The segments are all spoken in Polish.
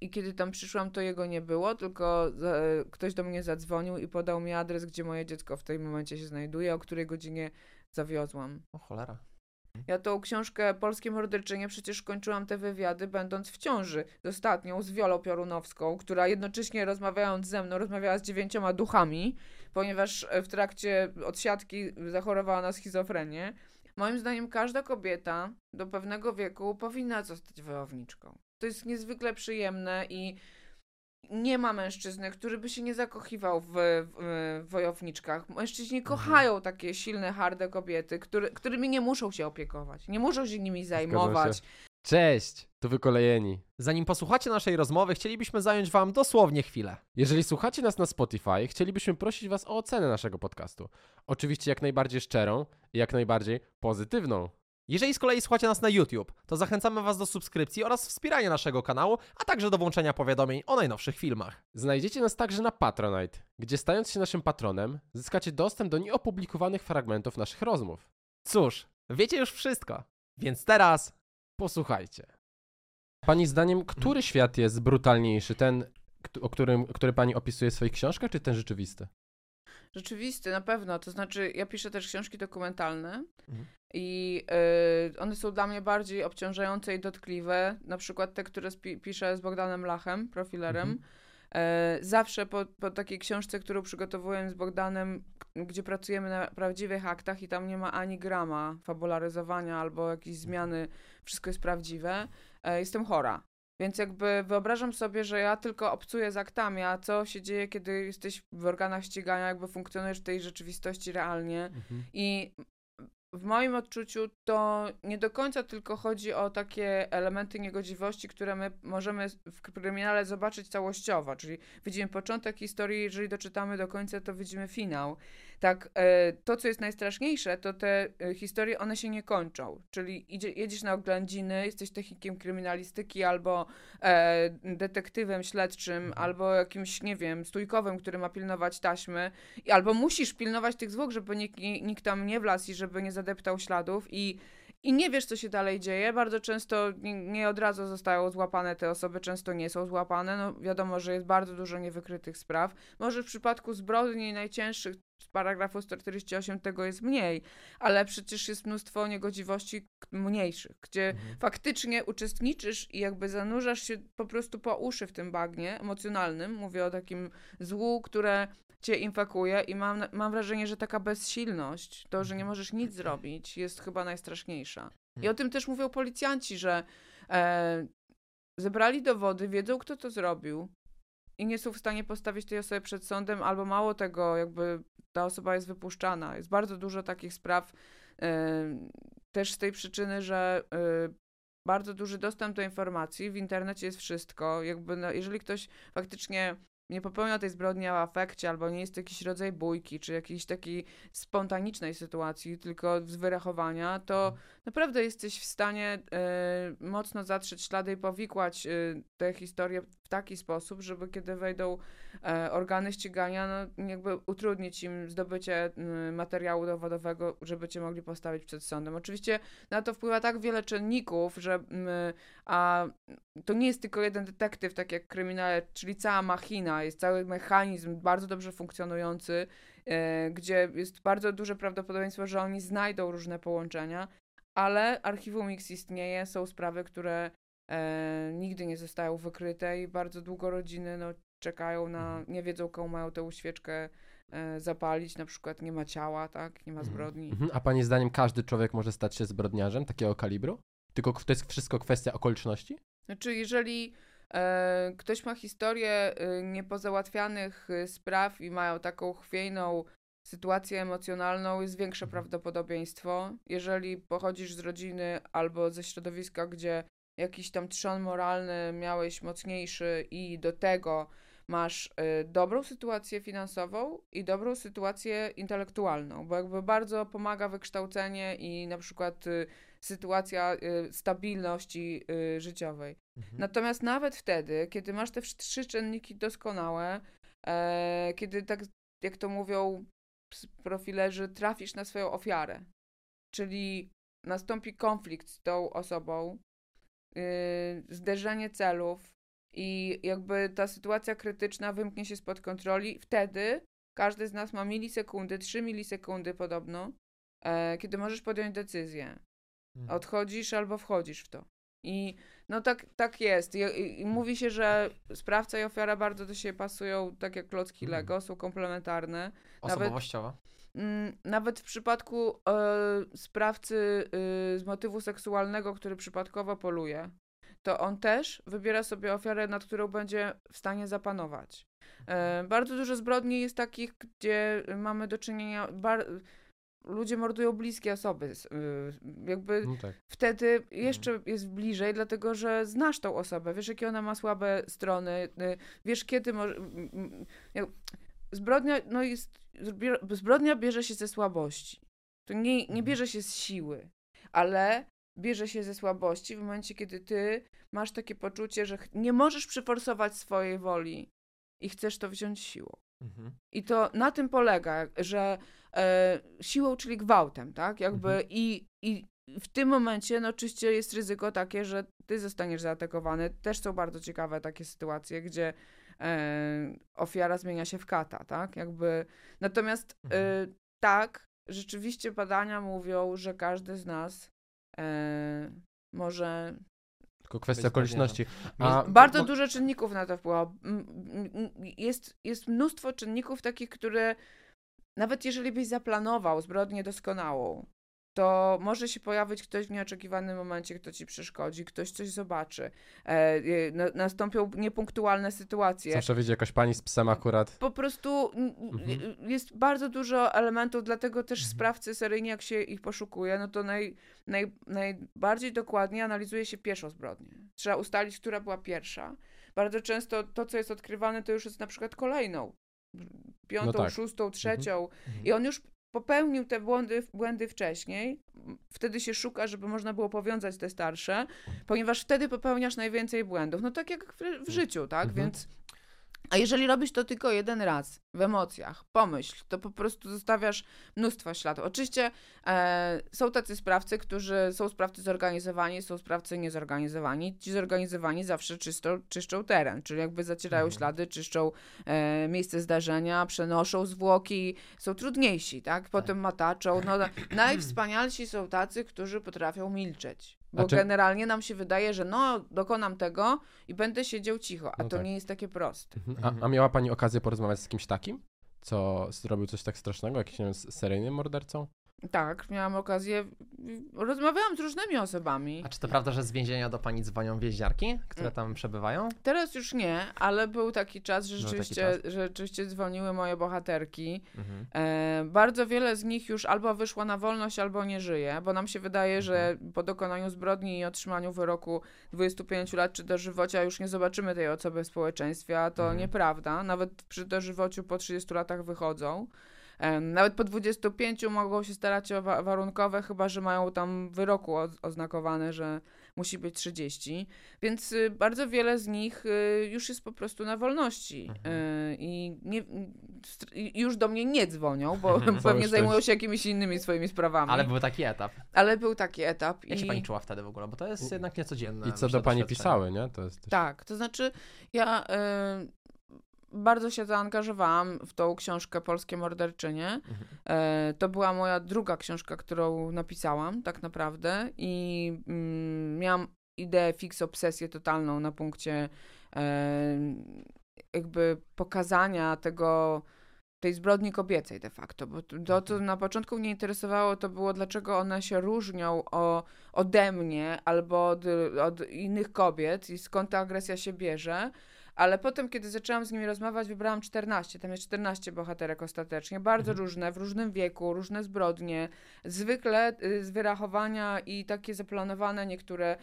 i kiedy tam przyszłam, to jego nie było, tylko e, ktoś do mnie zadzwonił i podał mi adres, gdzie moje dziecko w tym momencie się znajduje, o której godzinie zawiozłam. O cholera. Ja tą książkę Polskie Morderczynie przecież kończyłam te wywiady będąc w ciąży z ostatnią, z Wiolą Piorunowską, która jednocześnie rozmawiając ze mną rozmawiała z dziewięcioma duchami, ponieważ w trakcie odsiadki zachorowała na schizofrenię. Moim zdaniem każda kobieta do pewnego wieku powinna zostać wojowniczką. To jest niezwykle przyjemne i nie ma mężczyzny, który by się nie zakochiwał w, w, w wojowniczkach. Mężczyźni Mhm. kochają takie silne, harde kobiety, który, którymi nie muszą się opiekować, nie muszą się nimi zajmować. Cześć, tu wykolejeni. Zanim posłuchacie naszej rozmowy, chcielibyśmy zająć Wam dosłownie chwilę. Jeżeli słuchacie nas na Spotify, chcielibyśmy prosić Was o ocenę naszego podcastu. Oczywiście jak najbardziej szczerą i jak najbardziej pozytywną. Jeżeli z kolei słuchacie nas na YouTube, to zachęcamy Was do subskrypcji oraz wspierania naszego kanału, a także do włączenia powiadomień o najnowszych filmach. Znajdziecie nas także na Patronite, gdzie stając się naszym patronem, zyskacie dostęp do nieopublikowanych fragmentów naszych rozmów. Cóż, wiecie już wszystko, więc teraz posłuchajcie. Pani zdaniem, który świat jest brutalniejszy? Ten, o którym, który pani opisuje w swoich książkach, czy ten rzeczywisty? Rzeczywisty, na pewno. To znaczy, ja piszę też książki dokumentalne Mhm. i y, one są dla mnie bardziej obciążające i dotkliwe. Na przykład te, które piszę z Bogdanem Lachem, profilerem. Mhm. E, zawsze po, po takiej książce, którą przygotowuję z Bogdanem, gdzie pracujemy na prawdziwych aktach i tam nie ma ani grama fabularyzowania albo jakiejś zmiany, wszystko jest prawdziwe, e, jestem chora. Więc jakby wyobrażam sobie, że ja tylko obcuję z aktami, a co się dzieje, kiedy jesteś w organach ścigania, jakby funkcjonujesz w tej rzeczywistości realnie. I w moim odczuciu to nie do końca tylko chodzi o takie elementy niegodziwości, które my możemy w kryminale zobaczyć całościowo, czyli widzimy początek historii, jeżeli doczytamy do końca, to widzimy finał. Tak, e, to co jest najstraszniejsze, to te e, historie, one się nie kończą, czyli idzie, jedziesz na oględziny, jesteś technikiem kryminalistyki albo e, detektywem śledczym, albo jakimś, nie wiem, stójkowym, który ma pilnować taśmy, albo musisz pilnować tych zwłok, żeby nikt, nikt tam nie wlazł i żeby nie zadeptał śladów i, i nie wiesz, co się dalej dzieje. Bardzo często nie, od razu zostają złapane te osoby, często nie są złapane. No wiadomo, że jest bardzo dużo niewykrytych spraw. Może w przypadku zbrodni najcięższych paragrafu 148 tego jest mniej, ale przecież jest mnóstwo niegodziwości mniejszych, gdzie Mhm. faktycznie uczestniczysz i jakby zanurzasz się po prostu po uszy w tym bagnie emocjonalnym. Mówię o takim złu, które cię infekuje i mam, mam wrażenie, że taka bezsilność, to, że nie możesz nic zrobić, jest chyba najstraszniejsza. I o tym też mówią policjanci, że e, zebrali dowody, wiedzą, kto to zrobił i nie są w stanie postawić tej osoby przed sądem, albo mało tego, jakby ta osoba jest wypuszczana. Jest bardzo dużo takich spraw e, też z tej przyczyny, że e, bardzo duży dostęp do informacji, w internecie jest wszystko. Jakby no, jeżeli ktoś faktycznie nie popełnia tej zbrodni w afekcie, albo nie jest to jakiś rodzaj bójki, czy jakiejś takiej spontanicznej sytuacji, tylko z wyrachowania, to naprawdę jesteś w stanie e, mocno zatrzeć ślady i powikłać e, tę historię w taki sposób, żeby kiedy wejdą e, organy ścigania, no jakby utrudnić im zdobycie materiału dowodowego, żeby cię mogli postawić przed sądem. Oczywiście na to wpływa tak wiele czynników, że a to nie jest tylko jeden detektyw, tak jak kryminale, czyli cała machina, jest cały mechanizm bardzo dobrze funkcjonujący, e, gdzie jest bardzo duże prawdopodobieństwo, że oni znajdą różne połączenia, ale archiwum X istnieje, są sprawy, które e, nigdy nie zostają wykryte i bardzo długo rodziny no, czekają na, nie wiedzą komu mają tę świeczkę e, zapalić, na przykład nie ma ciała, tak, nie ma zbrodni. Mhm. A pani zdaniem każdy człowiek może stać się zbrodniarzem takiego kalibru? Tylko to jest wszystko kwestia okoliczności? Znaczy, jeżeli ktoś ma historię e, niepozałatwianych e, spraw i mają taką chwiejną sytuację emocjonalną, jest większe prawdopodobieństwo. Jeżeli pochodzisz z rodziny albo ze środowiska, gdzie jakiś tam trzon moralny miałeś mocniejszy i do tego masz e, dobrą sytuację finansową i dobrą sytuację intelektualną, bo jakby bardzo pomaga wykształcenie i na przykład e, sytuacja y, stabilności y, życiowej. Natomiast nawet wtedy, kiedy masz te trzy czynniki doskonałe, e, kiedy tak, jak to mówią profilerzy, trafisz na swoją ofiarę, czyli nastąpi konflikt z tą osobą, y, zderzenie celów, i jakby ta sytuacja krytyczna wymknie się spod kontroli, wtedy każdy z nas ma milisekundy, 3 milisekundy podobno, e, kiedy możesz podjąć decyzję. Mhm. Odchodzisz albo wchodzisz w to. I no tak, tak jest. I, I, mówi się, że sprawca i ofiara bardzo do siebie pasują, tak jak klocki mhm. Lego, są komplementarne. Osobowościowo. Nawet, mm, nawet w przypadku e, sprawcy e, z motywu seksualnego, który przypadkowo poluje, to on też wybiera sobie ofiarę, nad którą będzie w stanie zapanować. Mhm. bardzo dużo zbrodni jest takich, gdzie mamy do czynienia. Bar- ludzie mordują bliskie osoby. Y, jakby no tak. wtedy mhm. jeszcze jest bliżej, dlatego że znasz tą osobę, wiesz, jakie ona ma słabe strony, y, wiesz, kiedy może. Zbrodnia, no jest. Zbrodnia bierze się ze słabości. To nie, nie mhm. bierze się z siły, ale bierze się ze słabości w momencie, kiedy ty masz takie poczucie, że nie możesz przyforsować swojej woli i chcesz to wziąć siłą. Mhm. I to na tym polega, że e, siłą, czyli gwałtem, tak? Jakby mhm. i, i w tym momencie, no oczywiście jest ryzyko takie, że ty zostaniesz zaatakowany. Też są bardzo ciekawe takie sytuacje, gdzie e, ofiara zmienia się w kata, tak? Jakby, natomiast e, mhm. tak, rzeczywiście badania mówią, że każdy z nas e, może tylko kwestia okoliczności. A, Bardzo bo... dużo czynników na to wpływa. Jest, jest mnóstwo czynników takich, które nawet jeżeli byś zaplanował zbrodnię doskonałą, to może się pojawić ktoś w nieoczekiwanym momencie, kto ci przeszkodzi, ktoś coś zobaczy. E, nastąpią niepunktualne sytuacje. Zawsze widzi jakaś pani z psem akurat. Po prostu mhm. jest bardzo dużo elementów, dlatego też mhm. sprawcy seryjni, jak się ich poszukuje, no to naj, naj, najbardziej dokładnie analizuje się pierwszą zbrodnię. Trzeba ustalić, która była pierwsza. Bardzo często to, co jest odkrywane, to już jest na przykład kolejną piątą, no tak. szóstą, mhm. trzecią. Mhm. I on już popełnił te błędy, błędy wcześniej, wtedy się szuka, żeby można było powiązać te starsze, ponieważ wtedy popełniasz najwięcej błędów. No tak jak w, w życiu, tak? Mhm. Więc a jeżeli robisz to tylko jeden raz w emocjach, pomyśl, to po prostu zostawiasz mnóstwo śladów. Oczywiście e, są tacy sprawcy, którzy są sprawcy zorganizowani, są sprawcy niezorganizowani. Ci zorganizowani zawsze czyszczą, czyszczą teren, czyli jakby zacierają mhm. ślady, czyszczą e, miejsce zdarzenia, przenoszą zwłoki, są trudniejsi, tak? Potem tak. mataczą. No, najwspanialsi są tacy, którzy potrafią milczeć. Bo czy... generalnie nam się wydaje, że no, dokonam tego i będę siedział cicho, a no to tak. nie jest takie proste. Mhm. A, a, miała Pani okazję porozmawiać z kimś takim, co zrobił coś tak strasznego, jakimś wiem, seryjnym mordercą? Tak, miałam okazję, rozmawiałam z różnymi osobami. A czy to prawda, że z więzienia do pani dzwonią więźniarki, które mm. tam przebywają? Teraz już nie, ale był taki czas, że rzeczywiście, czas. Rzeczywiście dzwoniły moje bohaterki. Mhm. E, bardzo wiele z nich już albo wyszło na wolność, albo nie żyje, bo nam się wydaje, mhm. że po dokonaniu zbrodni i otrzymaniu wyroku 25 lat czy dożywocia już nie zobaczymy tej osoby w społeczeństwie, a to mhm. nieprawda. Nawet przy dożywociu po 30 latach wychodzą. Nawet po 25 mogą się starać o wa warunkowe, chyba że mają tam wyroku oznakowane, że musi być 30. Więc y, bardzo wiele z nich y, już jest po prostu na wolności. Mhm. Y, I nie, już do mnie nie dzwonią, bo mhm. pewnie zajmują się jakimiś innymi swoimi sprawami. Ale był taki etap. Ale był taki etap. Jak i... się pani czuła wtedy w ogóle? Bo to jest jednak niecodzienne. I co do pani pisały, nie? To jest też... Tak, to znaczy ja bardzo się zaangażowałam w tą książkę Polskie Morderczynie. Mhm. E, to była moja druga książka, którą napisałam tak naprawdę i mm, miałam ideę fix, obsesję totalną na punkcie e, jakby pokazania tego tej zbrodni kobiecej de facto, bo to, co mhm. na początku mnie interesowało, to było dlaczego one się różnią o, ode mnie albo od, od innych kobiet i skąd ta agresja się bierze, ale potem, kiedy zaczęłam z nimi rozmawiać, wybrałam 14. Tam jest 14 bohaterek ostatecznie. Bardzo mhm. różne, w różnym wieku, różne zbrodnie. Zwykle y, z wyrachowania i takie zaplanowane, niektóre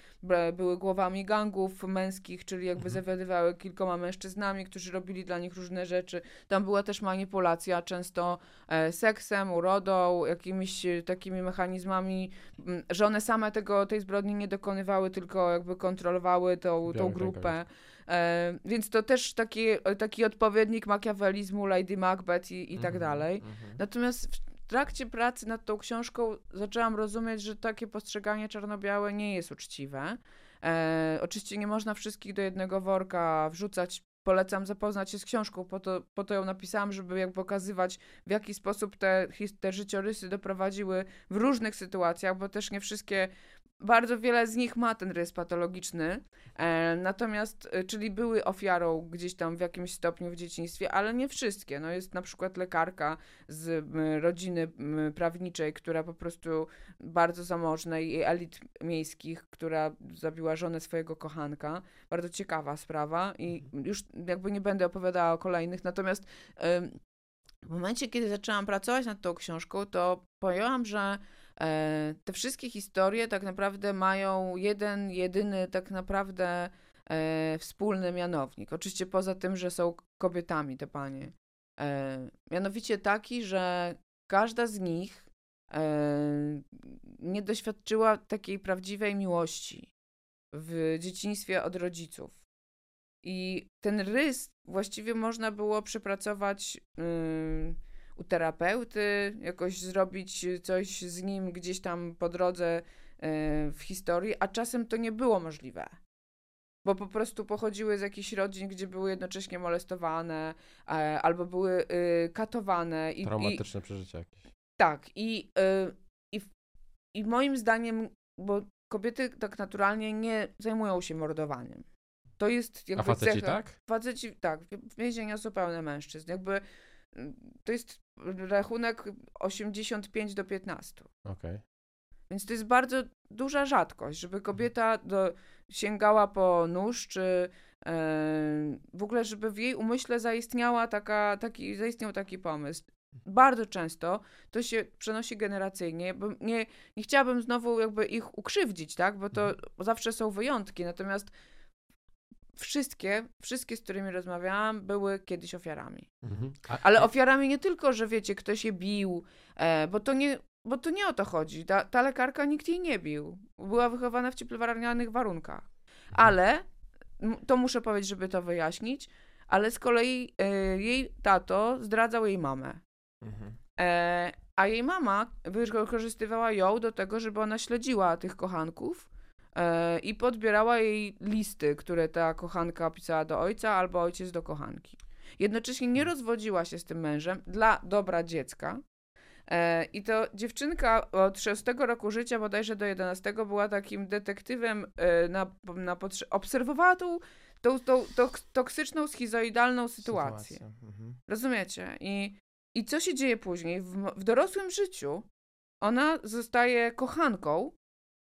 były głowami gangów męskich, czyli jakby mhm. zawiadywały kilkoma mężczyznami, którzy robili dla nich różne rzeczy. Tam była też manipulacja, często e, seksem, urodą, jakimiś e, takimi mechanizmami, że one same tego, tej zbrodni nie dokonywały, tylko jakby kontrolowały tą, tą grupę. Więc to też taki, taki odpowiednik makiawelizmu Lady Macbeth i, i tak mhm, dalej. Mhm. Natomiast w trakcie pracy nad tą książką zaczęłam rozumieć, że takie postrzeganie czarno-białe nie jest uczciwe. E, oczywiście nie można wszystkich do jednego worka wrzucać. Polecam zapoznać się z książką, po to, po to ją napisałam, żeby jak pokazywać, w jaki sposób te, te życiorysy doprowadziły w różnych sytuacjach, bo też nie wszystkie bardzo wiele z nich ma ten rys patologiczny, e, natomiast, e, czyli były ofiarą gdzieś tam w jakimś stopniu w dzieciństwie, ale nie wszystkie. No jest na przykład lekarka z rodziny prawniczej, która po prostu bardzo zamożnej i elit miejskich, która zabiła żonę swojego kochanka. Bardzo ciekawa sprawa i już jakby nie będę opowiadała o kolejnych, natomiast w momencie, kiedy zaczęłam pracować nad tą książką, to pojęłam, że te wszystkie historie tak naprawdę mają jeden, jedyny tak naprawdę e, wspólny mianownik. Oczywiście poza tym, że są kobietami te panie. E, mianowicie taki, że każda z nich e, nie doświadczyła takiej prawdziwej miłości w dzieciństwie od rodziców. I ten rys właściwie można było przepracować u terapeuty, jakoś zrobić coś z nim gdzieś tam po drodze y, w historii, a czasem to nie było możliwe. Bo po prostu pochodziły z jakichś rodzin, gdzie były jednocześnie molestowane, e, albo były y, katowane. I, i, Traumatyczne przeżycia jakieś. tak, i, y, i, i moim zdaniem, bo kobiety tak naturalnie nie zajmują się mordowaniem. To jest jakby A faceci cecha. tak? Faceci, tak, więzienia są pełne mężczyzn. Jakby y, to jest rachunek 85 do 15. Okej. Więc to jest bardzo duża rzadkość, żeby kobieta do, sięgała po nóż, czy e, w ogóle, żeby w jej umyśle zaistniała taka, taki, zaistniał taki pomysł. Bardzo często to się przenosi generacyjnie, bo nie, nie chciałabym znowu jakby ich ukrzywdzić, tak? Bo to zawsze są wyjątki, natomiast wszystkie, wszystkie, z którymi rozmawiałam, były kiedyś ofiarami. Mhm. A- Ale ofiarami nie tylko, że wiecie, ktoś je bił, e, bo to nie, bo to nie o to chodzi. Ta, ta lekarka nikt jej nie bił. Była wychowana w cieplarnianych warunkach. Ale, m- to muszę powiedzieć, żeby to wyjaśnić, ale z kolei e, jej tato zdradzał jej mamę. Mhm. E, a jej mama wykorzystywała ją do tego, żeby ona śledziła tych kochanków i podbierała jej listy, które ta kochanka pisała do ojca albo ojciec do kochanki. Jednocześnie nie rozwodziła się z tym mężem dla dobra dziecka. E, I to dziewczynka od 6 roku życia, bodajże do 11, była takim detektywem e, na, na obserwowała tą, tą, tą, tą toksyczną, schizoidalną sytuację. Sytuacja. Mhm. Rozumiecie? I, i co się dzieje później? W, w dorosłym życiu ona zostaje kochanką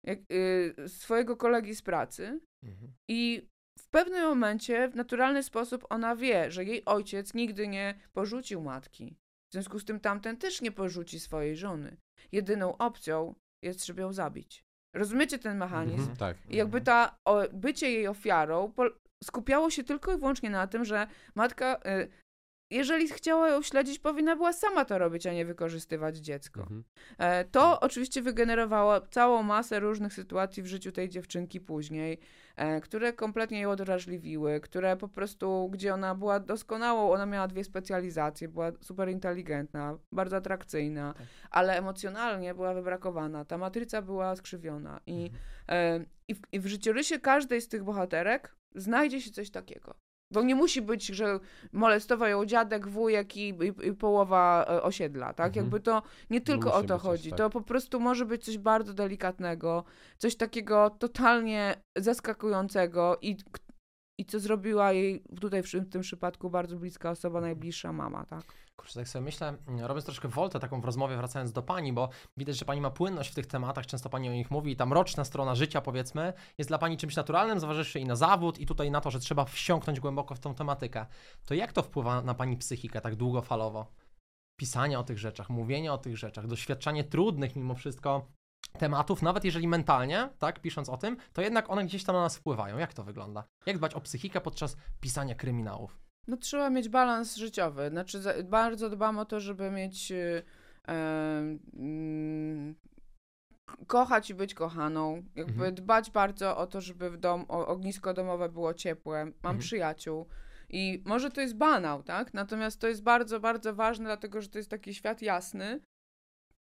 jak, y, swojego kolegi z pracy Mhm. i w pewnym momencie w naturalny sposób ona wie, że jej ojciec nigdy nie porzucił matki. W związku z tym tamten też nie porzuci swojej żony. Jedyną opcją jest, żeby ją zabić. Rozumiecie ten mechanizm? Mhm, tak. I jakby ta o, bycie jej ofiarą pol- skupiało się tylko i wyłącznie na tym, że matka, y, jeżeli chciała ją śledzić, powinna była sama to robić, a nie wykorzystywać dziecko. Mhm. E, To oczywiście wygenerowało całą masę różnych sytuacji w życiu tej dziewczynki później, e, które kompletnie ją odrażliwiły, które po prostu, gdzie ona była doskonałą, ona miała dwie specjalizacje, była super inteligentna, bardzo atrakcyjna, Tak. ale emocjonalnie była wybrakowana. Ta matryca była skrzywiona i, Mhm. e, i, w, i w życiorysie każdej z tych bohaterek znajdzie się coś takiego. Bo nie musi być, że molestował ją dziadek, wujek i, i, i połowa e, osiedla, tak? Mhm. Jakby to nie tylko o to chodzi. tak. To po prostu może być coś bardzo delikatnego, coś takiego totalnie zaskakującego i, i co zrobiła jej tutaj w, w tym przypadku bardzo bliska osoba, najbliższa mama, tak? Kurczę, tak sobie myślę, mm, robiąc troszkę woltę taką w rozmowie, wracając do pani, bo widać, że pani ma płynność w tych tematach, często pani o nich mówi i ta mroczna strona życia, powiedzmy, jest dla pani czymś naturalnym, zważywszy i na zawód, i tutaj na to, że trzeba wsiąknąć głęboko w tą tematykę. To jak to wpływa na pani psychikę tak długofalowo? Pisanie o tych rzeczach, mówienie o tych rzeczach, doświadczanie trudnych mimo wszystko tematów, nawet jeżeli mentalnie, tak, pisząc o tym, to jednak one gdzieś tam na nas wpływają. Jak to wygląda? Jak dbać o psychikę podczas pisania kryminałów? No trzeba mieć balans życiowy. Znaczy za, bardzo dbam o to, żeby mieć y, mm, kochać i być kochaną. Jakby Mhm. dbać bardzo o to, żeby w dom, o, ognisko domowe było ciepłe. Mam Mhm. przyjaciół. I może to jest banał, tak? Natomiast to jest bardzo, bardzo ważne, dlatego że to jest taki świat jasny,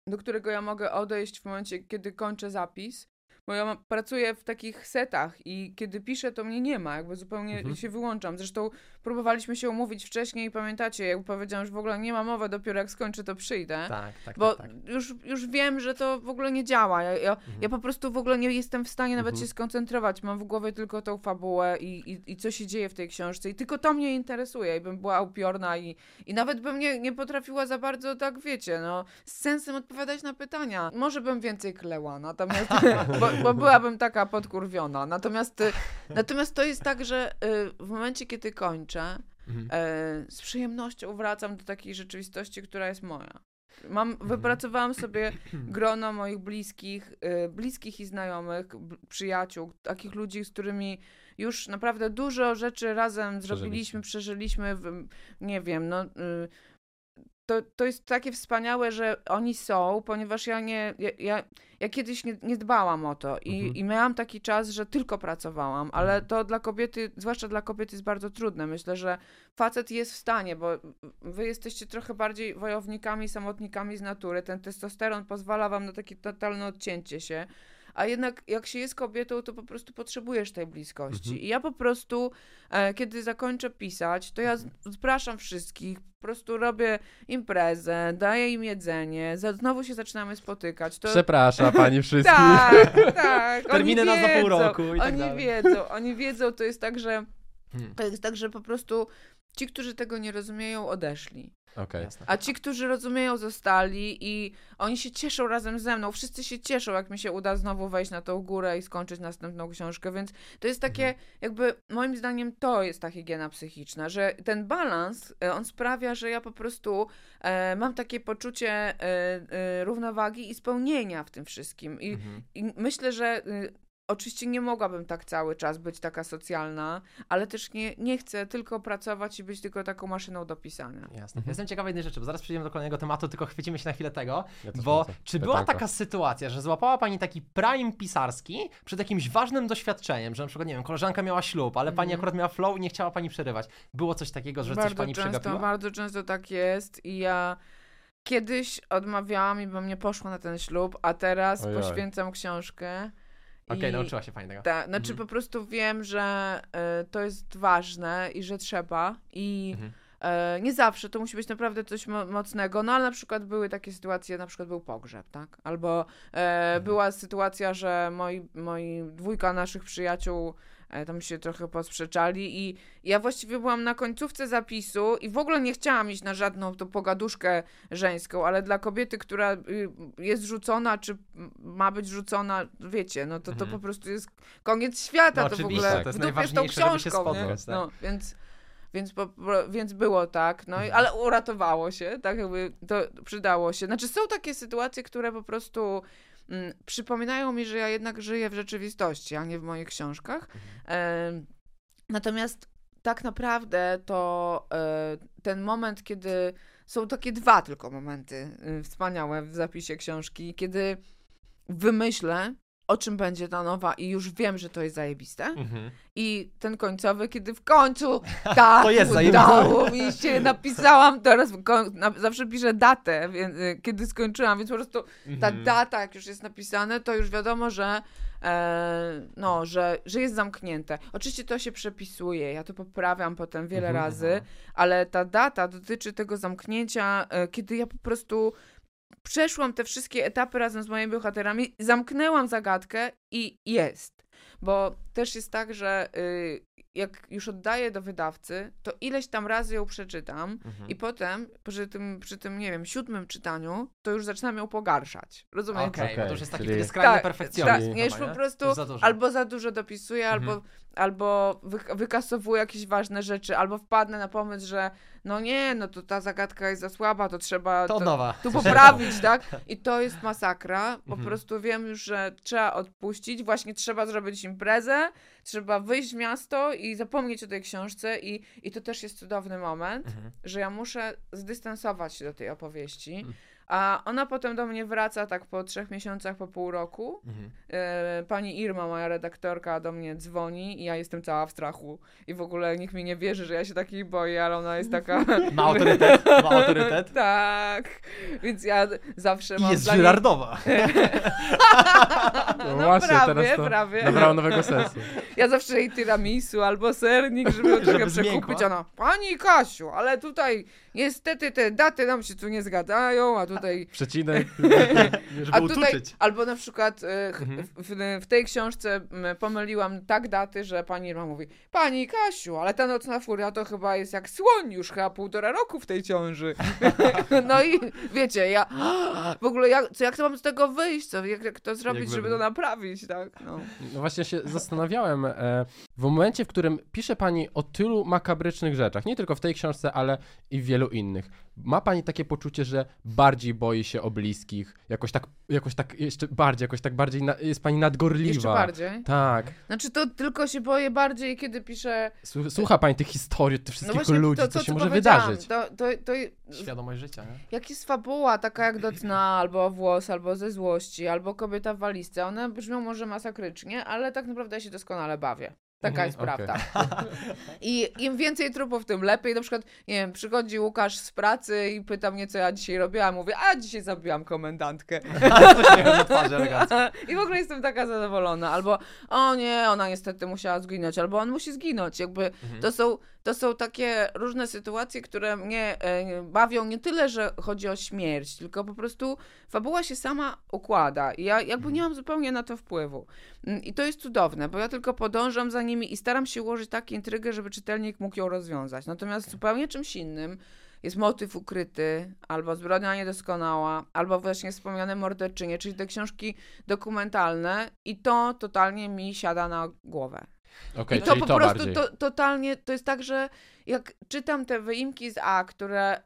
do którego ja mogę odejść w momencie, kiedy kończę zapis. Bo ja pracuję w takich setach i kiedy piszę, to mnie nie ma, jakby zupełnie Mhm. się wyłączam. Zresztą próbowaliśmy się umówić wcześniej, pamiętacie, jak powiedziałam, że w ogóle nie ma mowy, dopiero jak skończę, to przyjdę. Tak, tak, Bo tak, tak. Już, już wiem, że to w ogóle nie działa. Ja, ja, Mhm. ja po prostu w ogóle nie jestem w stanie nawet Mhm. się skoncentrować. Mam w głowie tylko tą fabułę i, i, i co się dzieje w tej książce. I tylko to mnie interesuje. I bym była upiorna i, i nawet bym nie, nie potrafiła za bardzo, tak wiecie, no, z sensem odpowiadać na pytania. Może bym więcej kleła, natomiast, bo, bo byłabym taka podkurwiona. Natomiast, y, natomiast to jest tak, że y, w momencie, kiedy kończę, Mhm. e, z przyjemnością wracam do takiej rzeczywistości, która jest moja. Mam, Mhm. wypracowałam sobie grono moich bliskich, y, bliskich i znajomych, przyjaciół, takich ludzi, z którymi już naprawdę dużo rzeczy razem zrobiliśmy, przeżyliśmy, w, nie wiem, no... To, to jest takie wspaniałe, że oni są, ponieważ ja nie, ja, ja, ja kiedyś nie, nie dbałam o to i, Mhm. i miałam taki czas, że tylko pracowałam, ale Mhm. to dla kobiety, zwłaszcza dla kobiety jest bardzo trudne. Myślę, że facet jest w stanie, bo wy jesteście trochę bardziej wojownikami, samotnikami z natury. Ten testosteron pozwala wam na takie totalne odcięcie się. A jednak jak się jest kobietą, to po prostu potrzebujesz tej bliskości. Mhm. I ja po prostu, e, kiedy zakończę pisać, to ja zapraszam wszystkich, po prostu robię imprezę, daję im jedzenie, za, znowu się zaczynamy spotykać. To, Przepraszam pani wszystkich. tak, tak. Terminy na za pół roku i tak Oni dalej. wiedzą, oni wiedzą, to jest tak, że Hmm. to jest tak, że po prostu ci, którzy tego nie rozumieją, odeszli. Jasne. A ci, którzy rozumieją, zostali i oni się cieszą razem ze mną. Wszyscy się cieszą, jak mi się uda znowu wejść na tą górę i skończyć następną książkę. Więc to jest takie, Mhm. jakby moim zdaniem to jest ta higiena psychiczna, że ten balans, e, on sprawia, że ja po prostu e, mam takie poczucie e, e, równowagi i spełnienia w tym wszystkim. I, Mhm. i myślę, że y, oczywiście nie mogłabym tak cały czas być taka socjalna, ale też nie, nie chcę tylko pracować i być tylko taką maszyną do pisania. Jasne. Mhm. Jestem ciekawy jednej rzeczy, bo zaraz przejdziemy do kolejnego tematu, tylko chwycimy się na chwilę tego, Ja bo wrócę. czy była Pytanko. taka sytuacja, że złapała Pani taki prime pisarski przed jakimś ważnym doświadczeniem, że na przykład, nie wiem, koleżanka miała ślub, ale Pani Mhm. akurat miała flow i nie chciała Pani przerywać. Było coś takiego, że coś bardzo Pani często, przegapiła? Bardzo często tak jest i ja kiedyś odmawiałam i bym nie poszła na ten ślub, a teraz Ojoj. poświęcam książkę. Okej, i- nauczyła się Pani tego. Tak, znaczy Mhm. po prostu wiem, że y, to jest ważne i że trzeba i Mhm. e, nie zawsze, to musi być naprawdę coś mo- mocnego, no ale na przykład były takie sytuacje, na przykład był pogrzeb, tak? Albo e, była sytuacja, że moi, moi dwójka naszych przyjaciół tam się trochę posprzeczali i ja właściwie byłam na końcówce zapisu i w ogóle nie chciałam iść na żadną tą pogaduszkę żeńską, ale dla kobiety, która y, jest rzucona, czy ma być rzucona, wiecie, no to to Mhm. po prostu jest koniec świata, No to w ogóle to jest w tą książką, spotkać, tak. No, więc... Więc, po, więc było tak, no i, Mhm. ale uratowało się, tak jakby to przydało się. Znaczy są takie sytuacje, które po prostu przypominają mi, że ja jednak żyję w rzeczywistości, a nie w moich książkach. Em, natomiast tak naprawdę to e, ten moment, kiedy są takie dwa tylko momenty y, wspaniałe w zapisie książki, kiedy wymyślę, o czym będzie ta nowa i już wiem, że to jest zajebiste. Mhm. I ten końcowy, kiedy w końcu tak To jest udało mi się, napisałam teraz, zawsze piszę datę, więc, y, kiedy skończyłam, więc po prostu ta Mhm. data, jak już jest napisane, to już wiadomo, że e, no, że, że jest zamknięte. Oczywiście to się przepisuje, ja to poprawiam potem wiele Mhm, razy, ale ta data dotyczy tego zamknięcia, e, kiedy ja po prostu przeszłam te wszystkie etapy razem z moimi bohaterami, zamknęłam zagadkę i jest. Bo też jest tak, że y, jak już oddaję do wydawcy, to ileś tam razy ją przeczytam Mhm. i potem przy tym, przy tym, nie wiem, siódmym czytaniu, to już zaczynam ją pogarszasz. Rozumiecie? Okej, bo to Okej, już jest taki czyli- skrajny Tak, perfekcjonizm. Tak, nie, już po prostu Już za albo za dużo dopisuję, Mhm. albo, albo wy, wykasowuję jakieś ważne rzeczy, albo wpadnę na pomysł, że no nie, no to ta zagadka jest za słaba, to trzeba To to, nowa. tu poprawić, tak? I to jest masakra. Po Mhm. prostu wiem już, że trzeba odpuścić, właśnie trzeba zrobić imprezę, trzeba wyjść w miasto i zapomnieć o tej książce i, i to też jest cudowny moment, Mhm. że ja muszę zdystansować się do tej opowieści, Mhm. A ona potem do mnie wraca tak po trzech miesiącach, po pół roku. Mhm. E, pani Irma, moja redaktorka, do mnie dzwoni i ja jestem cała w strachu. I w ogóle nikt mi nie wierzy, że ja się takiej boję, ale ona jest taka... Ma autorytet, ma autorytet. tak. Więc ja zawsze I mam jest dla niej- żyrardowa. No, właśnie, prawie, teraz to prawie. Nabrało nowego sensu. Ja zawsze jej tiramisu albo sernik, żeby ją trochę Żeby przekupić. Ona, pani Kasiu, ale tutaj niestety te daty nam się tu nie zgadzają, a tutaj... Przecinek. Żeby A tutaj, utuczyć. albo na przykład e, Mhm. w, w tej książce pomyliłam tak daty, że pani Irma mówi Pani Kasiu, ale ta nocna furia to chyba jest jak słoń już chyba półtora roku w tej ciąży. no i wiecie, ja w ogóle jak, co, jak to mam z tego wyjść, co, jak, jak to zrobić, żeby to naprawić, tak? No. No właśnie się zastanawiałem, e, w momencie, w którym pisze pani o tylu makabrycznych rzeczach, nie tylko w tej książce, ale i w wielu innych, ma pani takie poczucie, że bardziej boi się o bliskich, jakoś tak, jakoś tak jeszcze bardziej, jakoś tak bardziej, na, jest pani nadgorliwa. Jeszcze bardziej. Tak. Znaczy to tylko się boję bardziej, kiedy piszę... Słu- Słucha pani tych historii, tych No wszystkich właśnie ludzi, to, co to, się co może wydarzyć. To, to, to, Świadomość życia, nie? Jak jest fabuła taka jak do dna, albo włos, albo ze złości, albo kobieta w walizce, one brzmią może masakrycznie, ale tak naprawdę ja się doskonale bawię. Taka Mhm, jest okej. prawda. I im więcej trupów, tym lepiej. Na przykład, nie wiem, przychodzi Łukasz z pracy i pyta mnie, co ja dzisiaj robiłam. Mówię, a dzisiaj zabiłam komendantkę. I w ogóle jestem taka zadowolona. Albo, o nie, ona niestety musiała zginąć, albo on musi zginąć. Jakby Mhm. to są, to są takie różne sytuacje, które mnie e, bawią nie tyle, że chodzi o śmierć, tylko po prostu fabuła się sama układa. I ja jakby nie mam zupełnie na to wpływu. Mm, I to jest cudowne, bo ja tylko podążam za nimi i staram się ułożyć tak intrygę, żeby czytelnik mógł ją rozwiązać. Natomiast zupełnie czymś innym jest motyw ukryty, albo zbrodnia niedoskonała, albo właśnie wspomniane morderczynie, czyli te książki dokumentalne i to totalnie mi siada na głowę. Okej, I to po to prostu to, totalnie, to jest tak, że jak czytam te wyimki z A, które,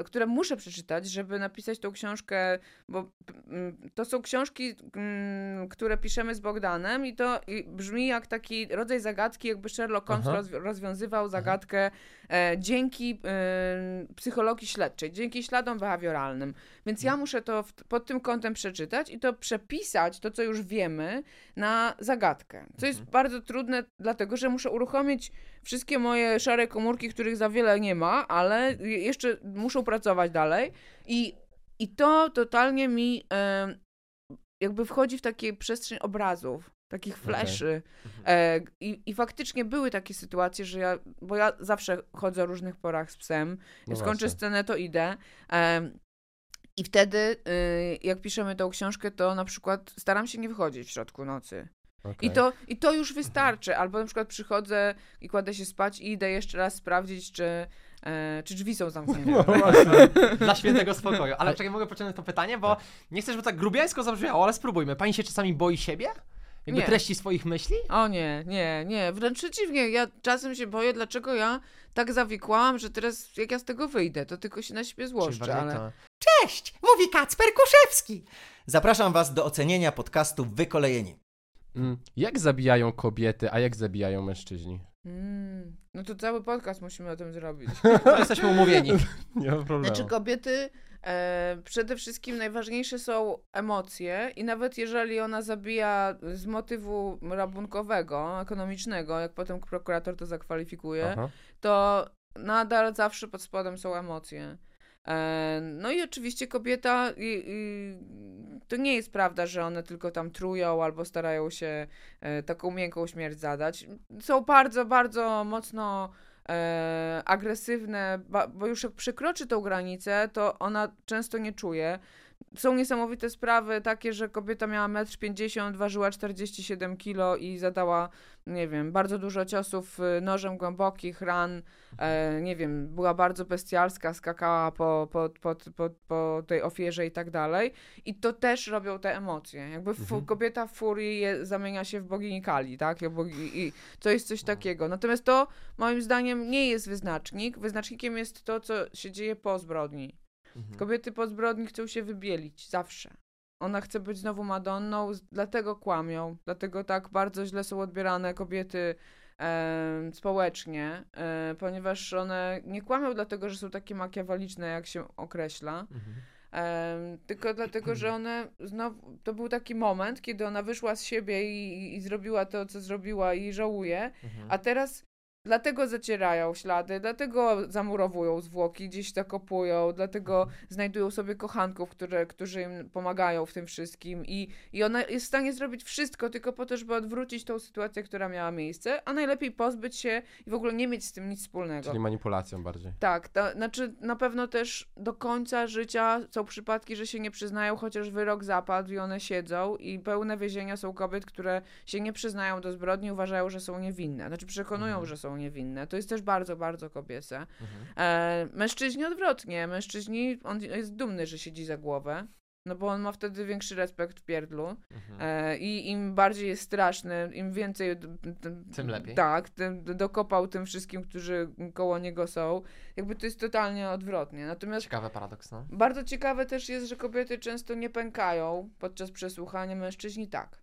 y, które muszę przeczytać, żeby napisać tą książkę, bo mm, to są książki, mm, które piszemy z Bogdanem i to brzmi jak taki rodzaj zagadki, jakby Sherlock Holmes rozwiązywał zagadkę e, dzięki e, psychologii śledczej, dzięki śladom behawioralnym. Więc ja muszę to w, pod tym kątem przeczytać i to przepisać, to co już wiemy, na zagadkę. Co jest bardzo trudne, dlatego że muszę uruchomić wszystkie moje szare komórki, których za wiele nie ma, ale je- jeszcze muszą pracować dalej. I, i to totalnie mi e, jakby wchodzi w takie przestrzeń obrazów. Takich fleszy. E, i, I faktycznie były takie sytuacje, że ja, bo ja zawsze chodzę o różnych porach z psem, No skończę właśnie. scenę, to idę. Em, I wtedy, y, jak piszemy tą książkę, to na przykład staram się nie wychodzić w środku nocy. I, Okej. to, I to już wystarczy. Albo na przykład przychodzę i kładę się spać i idę jeszcze raz sprawdzić, czy, e, czy drzwi są zamknięte. No. Dla świętego spokoju. Ale czekaj, mogę pociągnąć to pytanie, bo nie chcę, żeby tak grubiańsko zabrzmiało, ale spróbujmy. Pani się czasami boi siebie? Jakby Nie. treści swoich myśli? O nie, nie, nie. Wręcz przeciwnie. Ja czasem się boję, dlaczego ja tak zawikłam, że teraz jak ja z tego wyjdę, to tylko się na siebie złoszczę. Ale... to- Cześć, mówi Kacper Kuszewski. Zapraszam Was do ocenienia podcastu Wykolejeni. Mm, Jak zabijają kobiety, a jak zabijają mężczyźni? Mm, no to cały podcast musimy o tym zrobić. To jesteśmy umówieni. Nie ma problemu. Znaczy kobiety e, przede wszystkim najważniejsze są emocje i nawet jeżeli ona zabija z motywu rabunkowego, ekonomicznego, jak potem prokurator to zakwalifikuje, Aha. to nadal zawsze pod spodem są emocje. E, No i oczywiście kobieta, to nie jest prawda, że one tylko tam trują albo starają się e, taką miękką śmierć zadać. Są bardzo, bardzo mocno e, agresywne, bo już jak przekroczy tą granicę, to ona często nie czuje. Są niesamowite sprawy takie, że kobieta miała 1,50 m, ważyła 47 kg i zadała, nie wiem, bardzo dużo ciosów y, nożem głębokich, ran, e, nie wiem, była bardzo bestialska, skakała po, po, po, po, po tej ofierze i tak dalej. I to też robią te emocje. Jakby Mhm. kobieta w furii je, zamienia się w bogini Kali, tak? Bogi, I to jest coś takiego. Natomiast to moim zdaniem nie jest wyznacznik. Wyznacznikiem jest to, co się dzieje po zbrodni. Mhm. Kobiety po zbrodni chcą się wybielić, zawsze. Ona chce być znowu Madonną, dlatego kłamią, dlatego tak bardzo źle są odbierane kobiety em, społecznie, e, ponieważ one nie kłamią dlatego, że są takie makiawaliczne, jak się określa, Mhm. Tylko dlatego, że one znowu, to był taki moment, kiedy ona wyszła z siebie i, i zrobiła to, co zrobiła i żałuje, Mhm. a teraz dlatego zacierają ślady, dlatego zamurowują zwłoki, gdzieś zakopują, dlatego znajdują sobie kochanków, które, którzy im pomagają w tym wszystkim i, i ona jest w stanie zrobić wszystko tylko po to, żeby odwrócić tą sytuację, która miała miejsce, a najlepiej pozbyć się i w ogóle nie mieć z tym nic wspólnego. Czyli manipulacją bardziej. Tak, to znaczy na pewno też do końca życia są przypadki, że się nie przyznają, chociaż wyrok zapadł i one siedzą i pełne więzienia są kobiet, które się nie przyznają do zbrodni, uważają, że są niewinne. Znaczy przekonują, Mhm. że są niewinne. To jest też bardzo, bardzo kobiece. Mhm. E, mężczyźni odwrotnie. Mężczyźni, on jest dumny, że siedzi za głowę. No bo on ma wtedy większy respekt w pierdlu Mhm. e, i im bardziej jest straszny, im więcej... Tym lepiej. Tak, tym, dokopał tym wszystkim, którzy koło niego są. Jakby to jest totalnie odwrotnie. Natomiast Ciekawy paradoks, no. bardzo ciekawe też jest, że kobiety często nie pękają podczas przesłuchania, mężczyźni tak.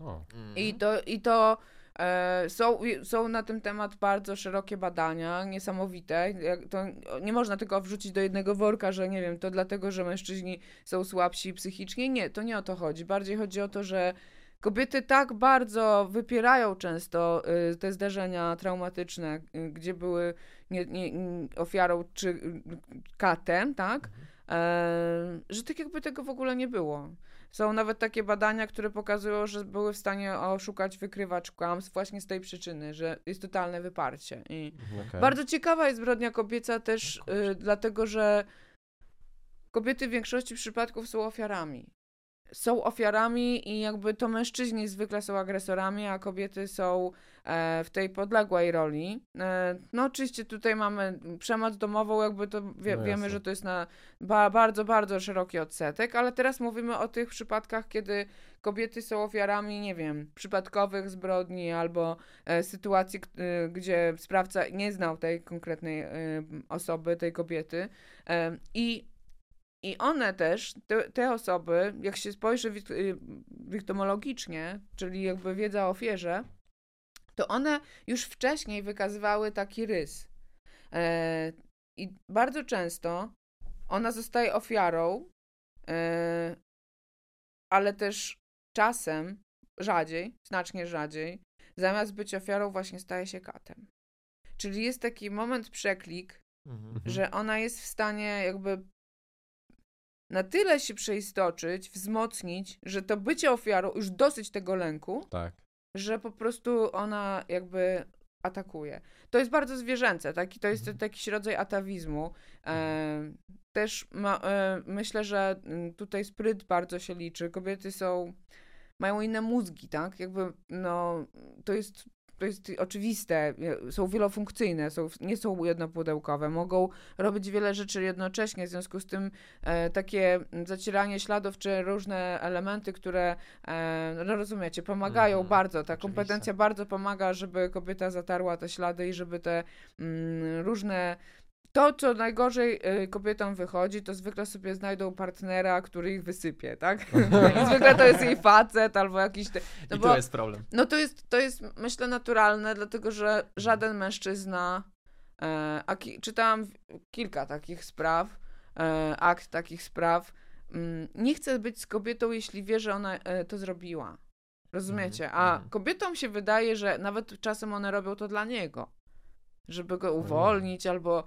O. Mhm. I to, i to są, są na ten temat bardzo szerokie badania, niesamowite. To nie można tylko wrzucić do jednego worka, że nie wiem, to dlatego, że mężczyźni są słabsi psychicznie. Nie, to nie o to chodzi. Bardziej chodzi o to, że kobiety tak bardzo wypierają często y, te zdarzenia traumatyczne, y, gdzie były nie, nie, ofiarą czy katem, tak? E, że tak jakby tego w ogóle nie było. Są nawet takie badania, które pokazują, że były w stanie oszukać wykrywacz kłamstw właśnie z tej przyczyny, że jest totalne wyparcie. I okej. bardzo ciekawa jest zbrodnia kobieca też y, dlatego, że kobiety w większości przypadków są ofiarami. Są ofiarami i jakby to mężczyźni zwykle są agresorami, a kobiety są e, w tej podległej roli. E, no oczywiście tutaj mamy przemoc domową, jakby to wie, No wiemy, że to jest na ba, bardzo, bardzo szeroki odsetek, ale teraz mówimy o tych przypadkach, kiedy kobiety są ofiarami, nie wiem, przypadkowych zbrodni albo e, sytuacji, y, gdzie sprawca nie znał tej konkretnej y, osoby, tej kobiety. E, I i one też, te, te osoby, jak się spojrzy wik- y, wiktomologicznie, czyli jakby wiedza o ofierze, to one już wcześniej wykazywały taki rys. E, I bardzo często ona zostaje ofiarą, e, ale też czasem, rzadziej, znacznie rzadziej, zamiast być ofiarą, właśnie staje się katem. Czyli jest taki moment przeklik, Mhm. że ona jest w stanie jakby na tyle się przeistoczyć, wzmocnić, że to bycie ofiarą, już dosyć tego lęku, Tak. że po prostu ona jakby atakuje. To jest bardzo zwierzęce, taki, to jest Mhm. jakiś rodzaj atawizmu. E, też ma, e, myślę, że mm, tutaj spryt bardzo się liczy. Kobiety są, mają inne mózgi, tak? Jakby, no, to jest, to jest oczywiste, są wielofunkcyjne, są, nie są jednopudełkowe, mogą robić wiele rzeczy jednocześnie, w związku z tym e, takie zacieranie śladów, czy różne elementy, które, e, no rozumiecie, pomagają Mhm, bardzo, ta oczywiście. kompetencja bardzo pomaga, żeby kobieta zatarła te ślady i żeby te mm, różne to, co najgorzej y, kobietom wychodzi, to zwykle sobie znajdą partnera, który ich wysypie, tak? I zwykle to jest jej facet albo jakiś... Te, no I bo- tu jest problem. no to jest, to jest myślę naturalne, dlatego że żaden mężczyzna, e, a ki, czytałam kilka takich spraw, e, akt takich spraw, mm, nie chce być z kobietą, jeśli wie, że ona e, to zrobiła. Rozumiecie? Mhm, A mhm. kobietom się wydaje, że nawet czasem one robią to dla niego. Żeby go uwolnić albo e,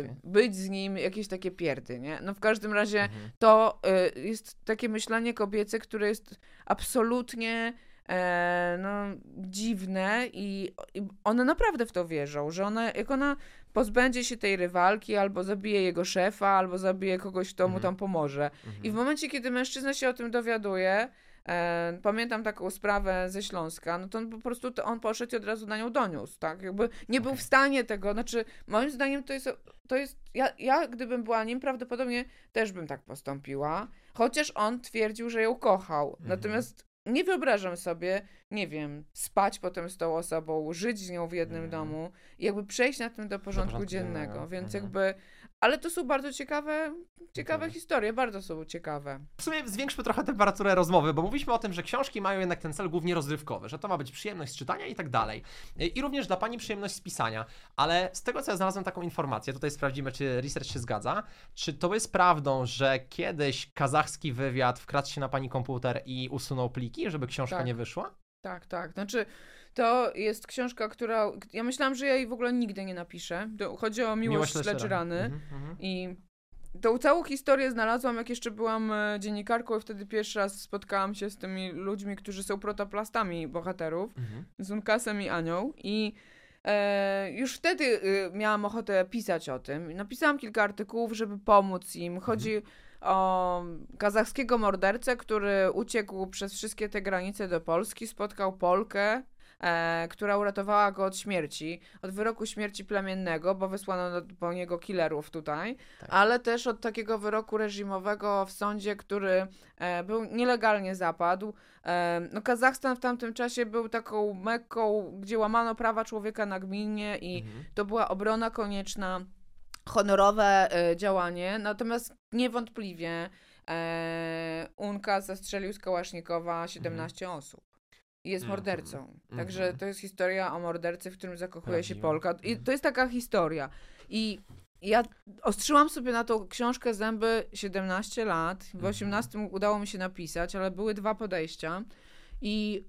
Okej. być z nim, jakieś takie pierdy, nie? No w każdym razie Mhm. to y, jest takie myślenie kobiece, które jest absolutnie e, no, dziwne i, i one naprawdę w to wierzą, że ona, jak ona pozbędzie się tej rywalki, albo zabije jego szefa, albo zabije kogoś, kto mu Mhm. tam pomoże. Mhm. I w momencie, kiedy mężczyzna się o tym dowiaduje, pamiętam taką sprawę ze Śląska, no to on po prostu to on poszedł i od razu na nią doniósł, tak? Jakby nie był w stanie tego, znaczy moim zdaniem to jest, to jest ja, ja gdybym była nim, prawdopodobnie też bym tak postąpiła, chociaż on twierdził, że ją kochał. Mhm. Natomiast nie wyobrażam sobie, nie wiem, spać potem z tą osobą, żyć z nią w jednym Mhm. domu i jakby przejść na tym do porządku, porządku dziennego. dziennego. Więc Mhm. jakby. Ale to są bardzo ciekawe, ciekawe historie, bardzo są ciekawe. W sumie zwiększmy trochę temperaturę rozmowy, bo mówiliśmy o tym, że książki mają jednak ten cel głównie rozrywkowy, że to ma być przyjemność z czytania i tak dalej. I również dla Pani przyjemność z pisania. Ale z tego, co ja znalazłem taką informację, tutaj sprawdzimy, czy research się zgadza, czy to jest prawdą, że kiedyś kazachski wywiad wkradł się na Pani komputer i usunął pliki, żeby książka Tak. nie wyszła? Tak, tak. Znaczy, to jest książka, która. Ja myślałam, że ja jej w ogóle nigdy nie napiszę. To chodzi o miłość, lecz lecz rany. Mhm, mhm. I tą całą historię znalazłam, jak jeszcze byłam e, dziennikarką, i wtedy pierwszy raz spotkałam się z tymi ludźmi, którzy są protoplastami bohaterów, Mhm. z Unkasem i Anią. I e, już wtedy y, miałam ochotę pisać o tym. Napisałam kilka artykułów, żeby pomóc im. Chodzi o kazachskiego mordercę, który uciekł przez wszystkie te granice do Polski, spotkał Polkę. E, która uratowała go od śmierci, od wyroku śmierci plemiennego, bo wysłano do, po niego killerów tutaj, Tak. ale też od takiego wyroku reżimowego w sądzie, który e, był nielegalnie zapadł. E, no, Kazachstan w tamtym czasie był taką mekką, gdzie łamano prawa człowieka nagminnie i Mhm. to była obrona konieczna, honorowe e, działanie, natomiast niewątpliwie e, Unka zastrzelił z Kałasznikowa 17 osób. I jest Mhm. mordercą. Także Mhm. to jest historia o mordercy, w którym zakochuje się Prawdziwym. Polka. I Mhm. to jest taka historia. I ja ostrzyłam sobie na tą książkę zęby 17 lat. W Mhm. 18 udało mi się napisać, ale były dwa podejścia. I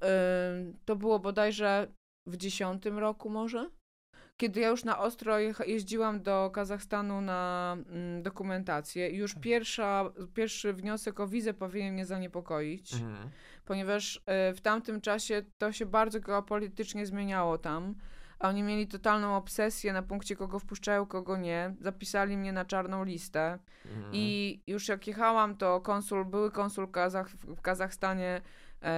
to było bodajże w 10 roku może? Kiedy ja już na ostro jeździłam do Kazachstanu na mm, dokumentację już pierwsza, pierwszy wniosek o wizę powinien mnie zaniepokoić, Mhm. ponieważ y, w tamtym czasie to się bardzo geopolitycznie zmieniało tam. A oni mieli totalną obsesję na punkcie kogo wpuszczają, kogo nie. Zapisali mnie na czarną listę. Mhm. I już jak jechałam, to konsul, były konsul Kazach, w Kazachstanie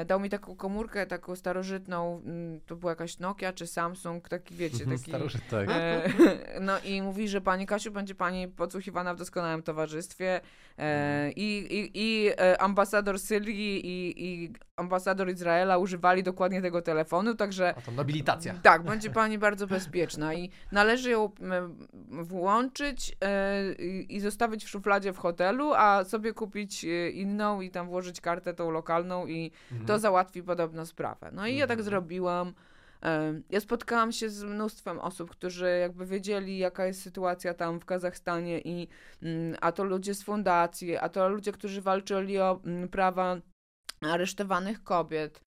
dał mi taką komórkę, taką starożytną, mm, to była jakaś Nokia czy Samsung, taki wiecie, taki... Starożytny. Tak. E, no i mówi, że pani Kasiu będzie pani podsłuchiwana w doskonałym towarzystwie e, i, i, i e, ambasador Syrii i, i ambasador Izraela używali dokładnie tego telefonu, także A to nobilitacja. tak, będzie pani bardzo bezpieczna i należy ją włączyć e, i zostawić w szufladzie w hotelu, a sobie kupić e, inną i tam włożyć kartę tą lokalną i Mhm. to załatwi podobno sprawę. No i ja tak Mhm. zrobiłam. Ja spotkałam się z mnóstwem osób, którzy jakby wiedzieli, jaka jest sytuacja tam w Kazachstanie i mm, a to ludzie z fundacji, a to ludzie, którzy walczyli o mm, prawa aresztowanych kobiet.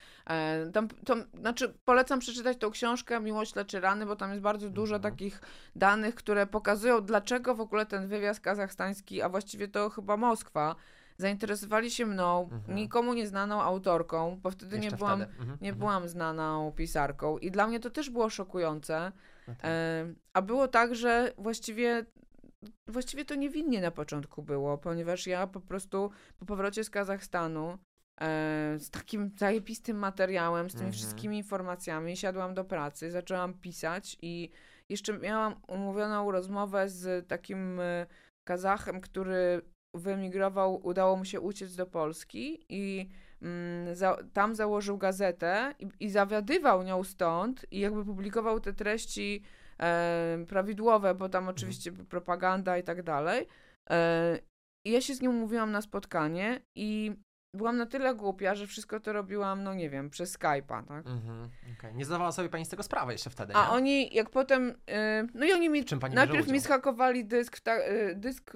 Tam, to, znaczy, polecam przeczytać tą książkę Miłość leczy rany, bo tam jest bardzo dużo Mhm. takich danych, które pokazują, dlaczego w ogóle ten wywiad kazachstański, a właściwie to chyba Moskwa, zainteresowali się mną, Mhm. nikomu nieznaną autorką, bo wtedy nie Jeszcze byłam, wtedy. Mhm, nie mhm. byłam znaną pisarką i dla mnie to też było szokujące. No tak. E, a było tak, że właściwie, właściwie to niewinnie na początku było, ponieważ ja po prostu po powrocie z Kazachstanu e, z takim zajebistym materiałem, z tymi Mhm. wszystkimi informacjami siadłam do pracy, zaczęłam pisać i jeszcze miałam umówioną rozmowę z takim e, Kazachem, który wyemigrował, udało mu się uciec do Polski i mm, za, tam założył gazetę i, i zawiadywał nią stąd i jakby publikował te treści e, prawidłowe, bo tam oczywiście propaganda i tak dalej. E, ja się z nim umówiłam na spotkanie i byłam na tyle głupia, że wszystko to robiłam, no nie wiem, przez Skype'a, tak? Mhm, okej. Nie zdawała sobie pani z tego sprawy jeszcze wtedy, A nie? oni, jak potem, y, no i oni mi, czym pani najpierw mi udział? schakowali dysk, ta, y, dysk,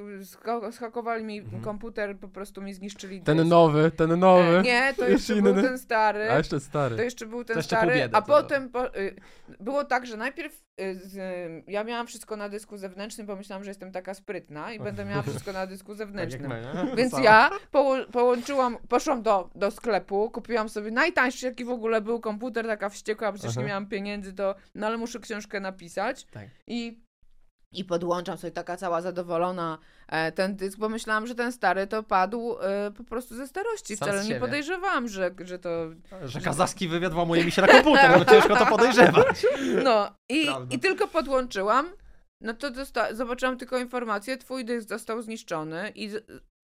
schakowali mi Mhm. komputer, po prostu mi zniszczyli Ten dysk. nowy, ten nowy. Nie, to Jeszcze jeszcze był inny? ten stary. A jeszcze stary. To jeszcze był ten jeszcze stary, biedy, a to- potem po, y, było tak, że najpierw y, z, ja miałam wszystko na dysku zewnętrznym, bo myślałam, że jestem taka sprytna i będę miała wszystko na dysku Tak zewnętrznym. my, nie? Więc ja poło- połączyłam, poszłam do, do sklepu, kupiłam sobie najtańszy, jaki w ogóle był komputer, taka wściekła, przecież nie Aha. miałam pieniędzy, to, no ale muszę książkę napisać. Tak. I, I podłączam sobie taka cała zadowolona e, ten dysk, bo myślałam, że ten stary to padł e, po prostu ze starości. Sam Wcale nie siebie. podejrzewam, że, że to Że kazachski wywiad włamuje mi się na komputer, no ciężko to podejrzewać. No i, Prawda. i tylko podłączyłam, no to zobaczyłam tylko informację, twój dysk został zniszczony i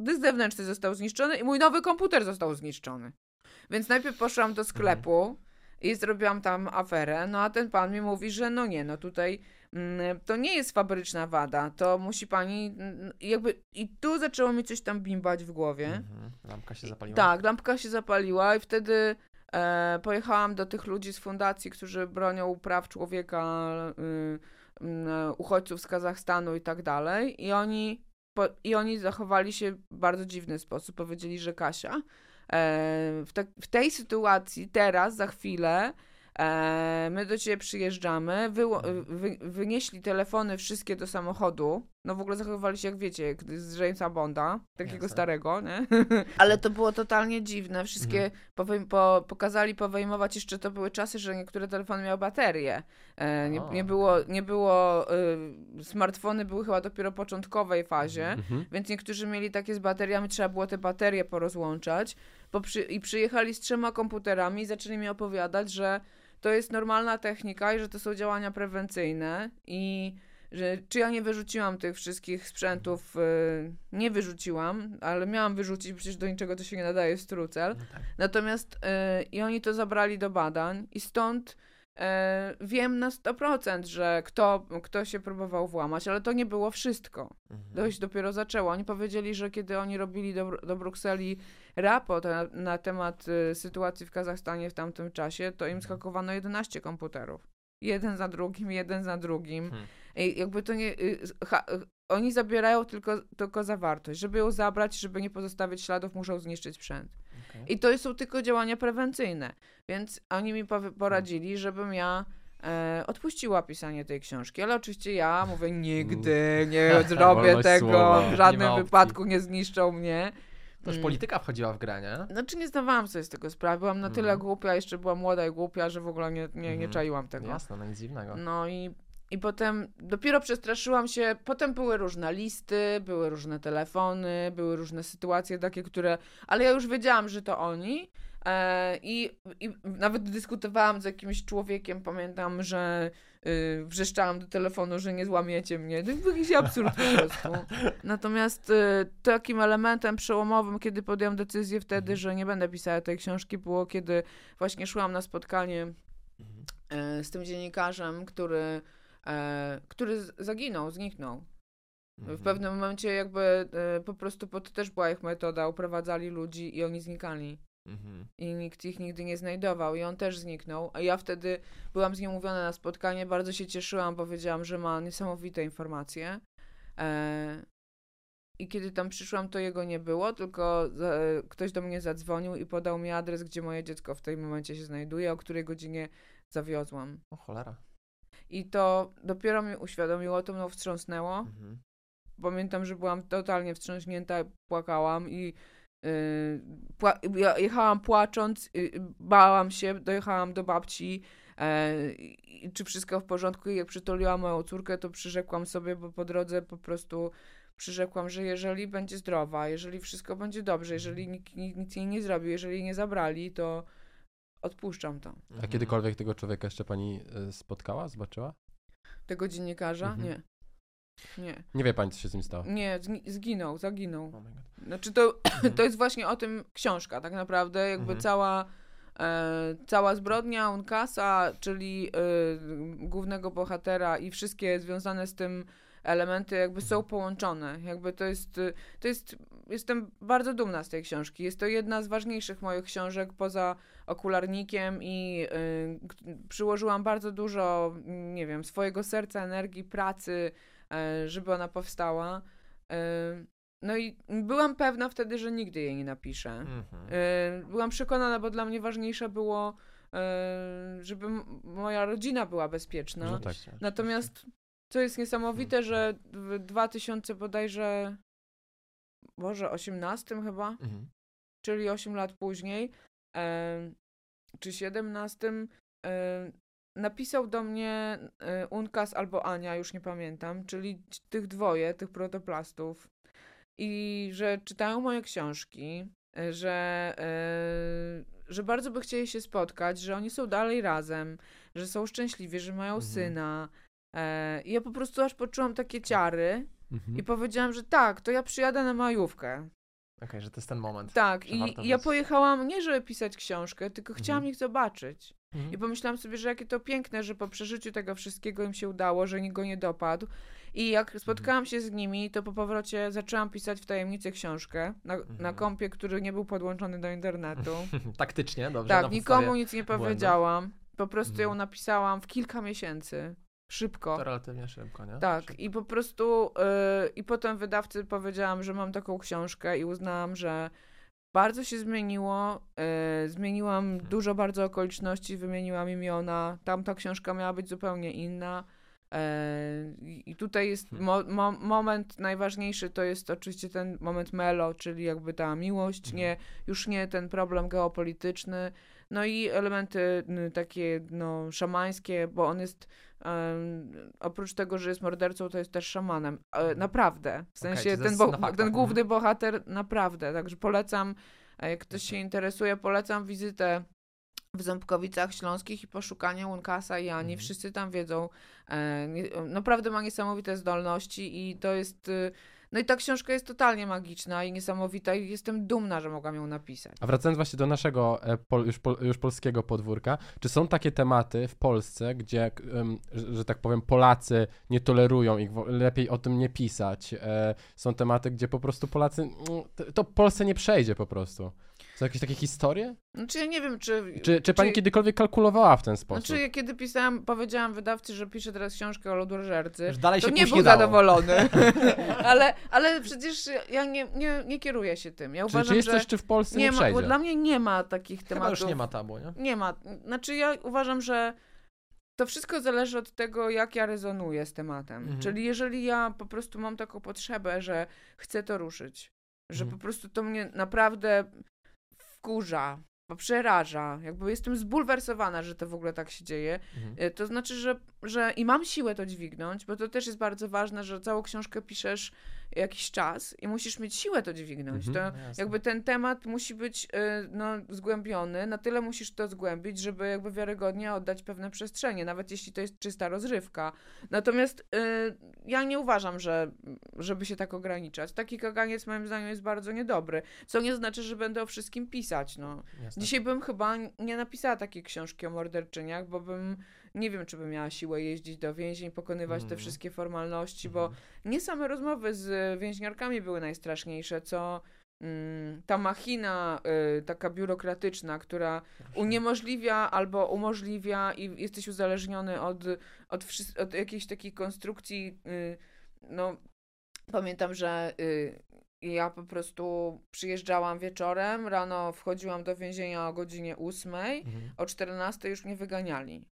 dysk zewnętrzny został zniszczony i mój nowy komputer został zniszczony. Więc najpierw poszłam do sklepu i zrobiłam tam aferę, no a ten pan mi mówi, że no nie, no tutaj mm, to nie jest fabryczna wada, to musi pani mm, jakby i tu zaczęło mi coś tam bimbać w głowie. Mhm. Lampka się zapaliła. Tak, lampka się zapaliła i wtedy e, pojechałam do tych ludzi z fundacji, którzy bronią praw człowieka, y, y, uchodźców z Kazachstanu i tak dalej. I oni, po, I oni zachowali się w bardzo dziwny sposób. Powiedzieli, że Kasia, e, w, te, w tej sytuacji, teraz, za chwilę, my do ciebie przyjeżdżamy, wy, wy, wynieśli telefony wszystkie do samochodu. No w ogóle zachowywali się jak wiecie, z Jamesa Bonda, takiego starego, nie? Ale to było totalnie dziwne. Wszystkie Mhm. powym, po, pokazali powejmować, jeszcze to były czasy, że niektóre telefony miały baterię. E, nie, nie było, nie było y, smartfony były chyba dopiero w początkowej fazie. Mhm. Więc niektórzy mieli takie z bateriami, trzeba było te baterie porozłączać. Przy, I przyjechali z trzema komputerami i zaczęli mi opowiadać, że to jest normalna technika i że to są działania prewencyjne i że czy ja nie wyrzuciłam tych wszystkich sprzętów, y, nie wyrzuciłam, ale miałam wyrzucić, przecież do niczego to się nie nadaje strucel. No tak. Natomiast y, i oni to zabrali do badań i stąd wiem na 100%, że kto, kto się próbował włamać, ale to nie było wszystko. Mhm. Się dopiero zaczęło. Oni powiedzieli, że kiedy oni robili do, do Brukseli raport na, na temat y, sytuacji w Kazachstanie w tamtym czasie, to im zhakowano 11 komputerów. Jeden za drugim, jeden za drugim. Hmm. I jakby to nie. y, ha, y, oni zabierają tylko, tylko zawartość. Żeby ją zabrać, żeby nie pozostawiać śladów, muszą zniszczyć sprzęt. Okej. I to są tylko działania prewencyjne. Więc oni mi poradzili, żebym ja e, odpuściła pisanie tej książki. Ale oczywiście ja mówię, nigdy nie zrobię tego, słowa. w Nie żadnym opcji. wypadku nie zniszczą mnie. To już Mm. polityka wchodziła w grę, nie? Znaczy nie zdawałam sobie z tego sprawy. Byłam na tyle Mhm. głupia, jeszcze była młoda i głupia, że w ogóle nie, nie, nie Mhm. czaiłam tego. Jasne, no nic dziwnego. No i, i potem dopiero przestraszyłam się. Potem były różne listy, były różne telefony, były różne sytuacje takie, które. Ale ja już wiedziałam, że to oni. E, i, I nawet dyskutowałam z jakimś człowiekiem, pamiętam, że y, wrzeszczałam do telefonu, że nie złamiecie mnie. To był jakiś absurd po prostu. Natomiast y, takim elementem przełomowym, kiedy podjęłam decyzję wtedy, że nie będę pisała tej książki, było kiedy właśnie szłam na spotkanie Mhm. e, z tym dziennikarzem, który, który z- zaginął, zniknął. W Mhm. pewnym momencie jakby e, po prostu, bo to też była ich metoda, uprowadzali ludzi i oni znikali. Mhm. I nikt ich nigdy nie znajdował i on też zniknął. A ja wtedy byłam z nim umówiona na spotkanie, bardzo się cieszyłam, bo wiedziałam, że ma niesamowite informacje. E, I kiedy tam przyszłam, to jego nie było, tylko ktoś do mnie zadzwonił i podał mi adres, gdzie moje dziecko w tym momencie się znajduje, o której godzinie zawiozłam. O cholera. I to dopiero mi uświadomiło, to mną wstrząsnęło. Mhm. Pamiętam, że byłam totalnie wstrząśnięta, płakałam i yy, pła- ja jechałam płacząc, yy, bałam się, dojechałam do babci, i czy wszystko w porządku. I jak przytuliłam moją córkę, to przyrzekłam sobie, bo po drodze po prostu przyrzekłam, że jeżeli będzie zdrowa, jeżeli wszystko będzie dobrze, jeżeli nikt, nikt nic jej nie zrobił, jeżeli jej nie zabrali, to odpuszczam to. A Mhm. kiedykolwiek tego człowieka jeszcze pani y, spotkała, zobaczyła? Tego dziennikarza? Mhm. Nie. Nie. Nie wie pani, co się z nim stało. Nie, zgi- zginął, zaginął. Oh. Znaczy to, to jest właśnie o tym książka, tak naprawdę, jakby Mhm. cała, e, cała zbrodnia Unkasa, czyli e, głównego bohatera i wszystkie związane z tym elementy jakby są połączone. Jakby to jest, e, to jest, jestem bardzo dumna z tej książki. Jest to jedna z ważniejszych moich książek poza okularnikiem i k- przyłożyłam bardzo dużo, nie wiem, swojego serca, energii, pracy, e, żeby ona powstała. E, no i byłam pewna wtedy, że nigdy jej nie napiszę. Mhm. E, Byłam przekonana, bo dla mnie ważniejsze było, żeby moja rodzina była bezpieczna. No tak. Oczywiście, Natomiast co jest niesamowite, że w 2000 bodajże, może 18 chyba. Mhm. czyli 8 lat później, czy 17, e, napisał do mnie e, Unkas albo Ania, już nie pamiętam, czyli tych dwoje, tych protoplastów. I że czytają moje książki, e, że, e, że bardzo by chcieli się spotkać, że oni są dalej razem, że są szczęśliwi, że mają Mhm. syna. I ja po prostu aż poczułam takie ciary Mhm. i powiedziałam, że tak, to ja przyjadę na majówkę. Okej, że to jest ten moment. Tak, i, ja pojechałam nie, żeby pisać książkę, tylko chciałam Mhm. ich zobaczyć. Mhm. I pomyślałam sobie, że jakie to piękne, że po przeżyciu tego wszystkiego im się udało, że nikt go nie dopadł. I jak spotkałam się z nimi, to po powrocie zaczęłam pisać w tajemnicy książkę na, na Mhm. kompie, który nie był podłączony do internetu. Taktycznie, dobrze. tak, na nikomu nic nie błędów. powiedziałam. Po prostu ją Mhm. napisałam w kilka miesięcy. Szybko. To relatywnie szybko, nie? Tak, i po prostu yy, i potem wydawcy powiedziałam, że mam taką książkę i uznałam, że bardzo się zmieniło. Yy, zmieniłam Mhm. dużo bardzo okoliczności, wymieniłam imiona. Tamta książka miała być zupełnie inna. Yy, I tutaj jest Hmm. mo, mo, moment najważniejszy, to jest oczywiście ten moment melo, czyli jakby ta miłość, Mhm. nie, już nie ten problem geopolityczny. No i elementy takie no, szamańskie, bo on jest oprócz tego, że jest mordercą, to jest też szamanem. E, naprawdę. W sensie to ten, bo, faktach, ten mhm. główny bohater naprawdę. Także polecam, a jak ktoś się interesuje, polecam wizytę w Ząbkowicach Śląskich i poszukanie Łunkasa i Ani. Mhm. Wszyscy tam wiedzą. E, nie, naprawdę ma niesamowite zdolności i to jest... y, No i ta książka jest totalnie magiczna i niesamowita i jestem dumna, że mogłam ją napisać. A wracając właśnie do naszego e, pol, już, pol, już polskiego podwórka, czy są takie tematy w Polsce, gdzie, że, tak powiem, Polacy nie tolerują ich, lepiej o tym nie pisać? E, są tematy, gdzie po prostu Polacy, mm, to Polsce nie przejdzie po prostu. Są jakieś takie historie? Znaczy ja nie wiem, czy... Czy, czy pani kiedykolwiek kalkulowała w ten sposób? Znaczy, ja kiedy pisałam, powiedziałam wydawcy, że piszę teraz książkę o lodożercy, Już dalej to się nie był dało. zadowolony. ale, ale przecież ja nie, nie, nie kieruję się tym. Ja Czy, uważam, czy jest że coś, czy w Polsce nie, nie ma, przejdzie? bo dla mnie nie ma takich Chyba tematów. już nie ma tabu, nie? Nie ma. Znaczy ja uważam, że to wszystko zależy od tego, jak ja rezonuję z tematem. Mhm. Czyli jeżeli ja po prostu mam taką potrzebę, że chcę to ruszyć, że Mhm. po prostu to mnie naprawdę wkurza, bo przeraża, jakby jestem zbulwersowana, że to w ogóle tak się dzieje, Mhm. Y, To znaczy, że, że i mam siłę to dźwignąć, bo to też jest bardzo ważne, że całą książkę piszesz jakiś czas i musisz mieć siłę to dźwignąć. Mhm. To jasne. jakby ten temat musi być y, no, zgłębiony, na tyle musisz to zgłębić, żeby jakby wiarygodnie oddać pewne przestrzenie, nawet jeśli to jest czysta rozrywka. Natomiast y, ja nie uważam, że żeby się tak ograniczać. Taki kaganiec moim zdaniem jest bardzo niedobry, co nie znaczy, że będę o wszystkim pisać, no. Jasne. Dzisiaj bym chyba nie napisała takiej książki o morderczyniach, bo bym nie wiem, czy bym miała siłę jeździć do więzień, pokonywać te Mhm. wszystkie formalności, bo Mhm. nie same rozmowy z więźniarkami były najstraszniejsze, co mm, ta machina y, taka biurokratyczna, która uniemożliwia albo umożliwia i jesteś uzależniony od, od, wszy- od jakiejś takiej konstrukcji, y, no pamiętam, że y, ja po prostu przyjeżdżałam wieczorem, rano wchodziłam do więzienia o godzinie 8, Mhm. o 14 już mnie wyganiali.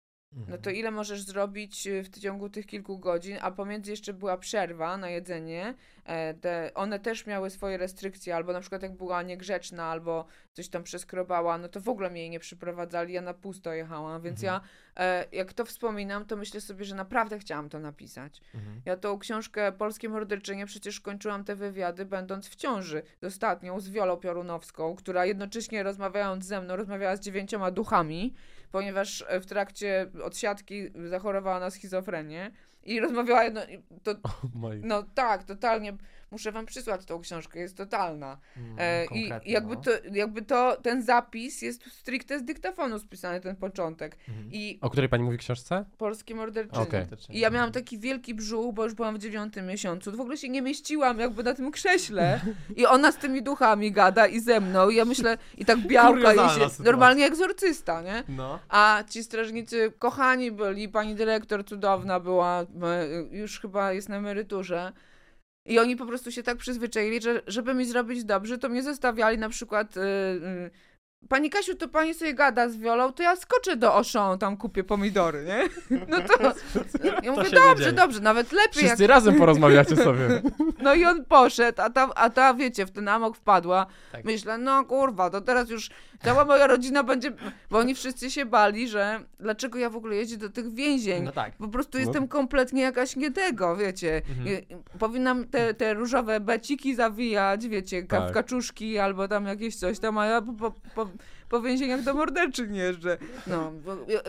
No to ile możesz zrobić y, w ciągu tych kilku godzin, a pomiędzy jeszcze była przerwa na jedzenie. E, te, one też miały swoje restrykcje, albo na przykład jak była niegrzeczna, albo coś tam przeskrobała, no to w ogóle mnie jej nie przyprowadzali, ja na pusto jechałam, więc Mhm. ja e, jak to wspominam, to myślę sobie, że naprawdę chciałam to napisać. Mhm. Ja tą książkę Polskie Morderczynie przecież kończyłam te wywiady będąc w ciąży z ostatnią, z Wiolą Piorunowską, która jednocześnie rozmawiając ze mną rozmawiała z dziewięcioma duchami, ponieważ e, w trakcie odsiadki zachorowała na schizofrenię i rozmawiała jedno, i to, Moi. no tak, totalnie, muszę wam przysłać tą książkę, jest totalna. Mhm. E, I jakby no. to, jakby to, ten zapis jest stricte z dyktafonu spisany, ten początek. Mhm. I O której pani mówi w książce? Polskie Morderczyny. Okej. I ja miałam taki wielki brzuch, bo już byłam w dziewiątym miesiącu. W ogóle się nie mieściłam jakby na tym krześle. I ona z tymi duchami gada i ze mną. I ja myślę, i tak białka się, sytuacja. normalnie egzorcysta, nie? No. A ci strażnicy kochani byli, pani dyrektor cudowna była, już chyba jest na emeryturze. I oni po prostu się tak przyzwyczaili, że żeby mi zrobić dobrze, to mnie zostawiali na przykład... y, y, Pani Kasiu, to pani sobie gada z Wiolą, to ja skoczę do Auchan, tam kupię pomidory, nie? No to ja mówię, nie dobrze, dzieje. dobrze, nawet lepiej jak Wszyscy razem porozmawiacie sobie. no i on poszedł, a ta, a ta wiecie, w ten amok wpadła. Tak. Myślę, no kurwa, to teraz już cała moja rodzina będzie. Bo oni wszyscy się bali, że dlaczego ja w ogóle jeździć do tych więzień. No tak. Po prostu No. jestem kompletnie jakaś nie tego, wiecie. Mhm. Powinnam te, te różowe beciki zawijać, wiecie, ka- w Tak. kaczuszki albo tam jakieś coś tam, a ja po, po, po, więzieniach do morderczyń jeżdżę. No,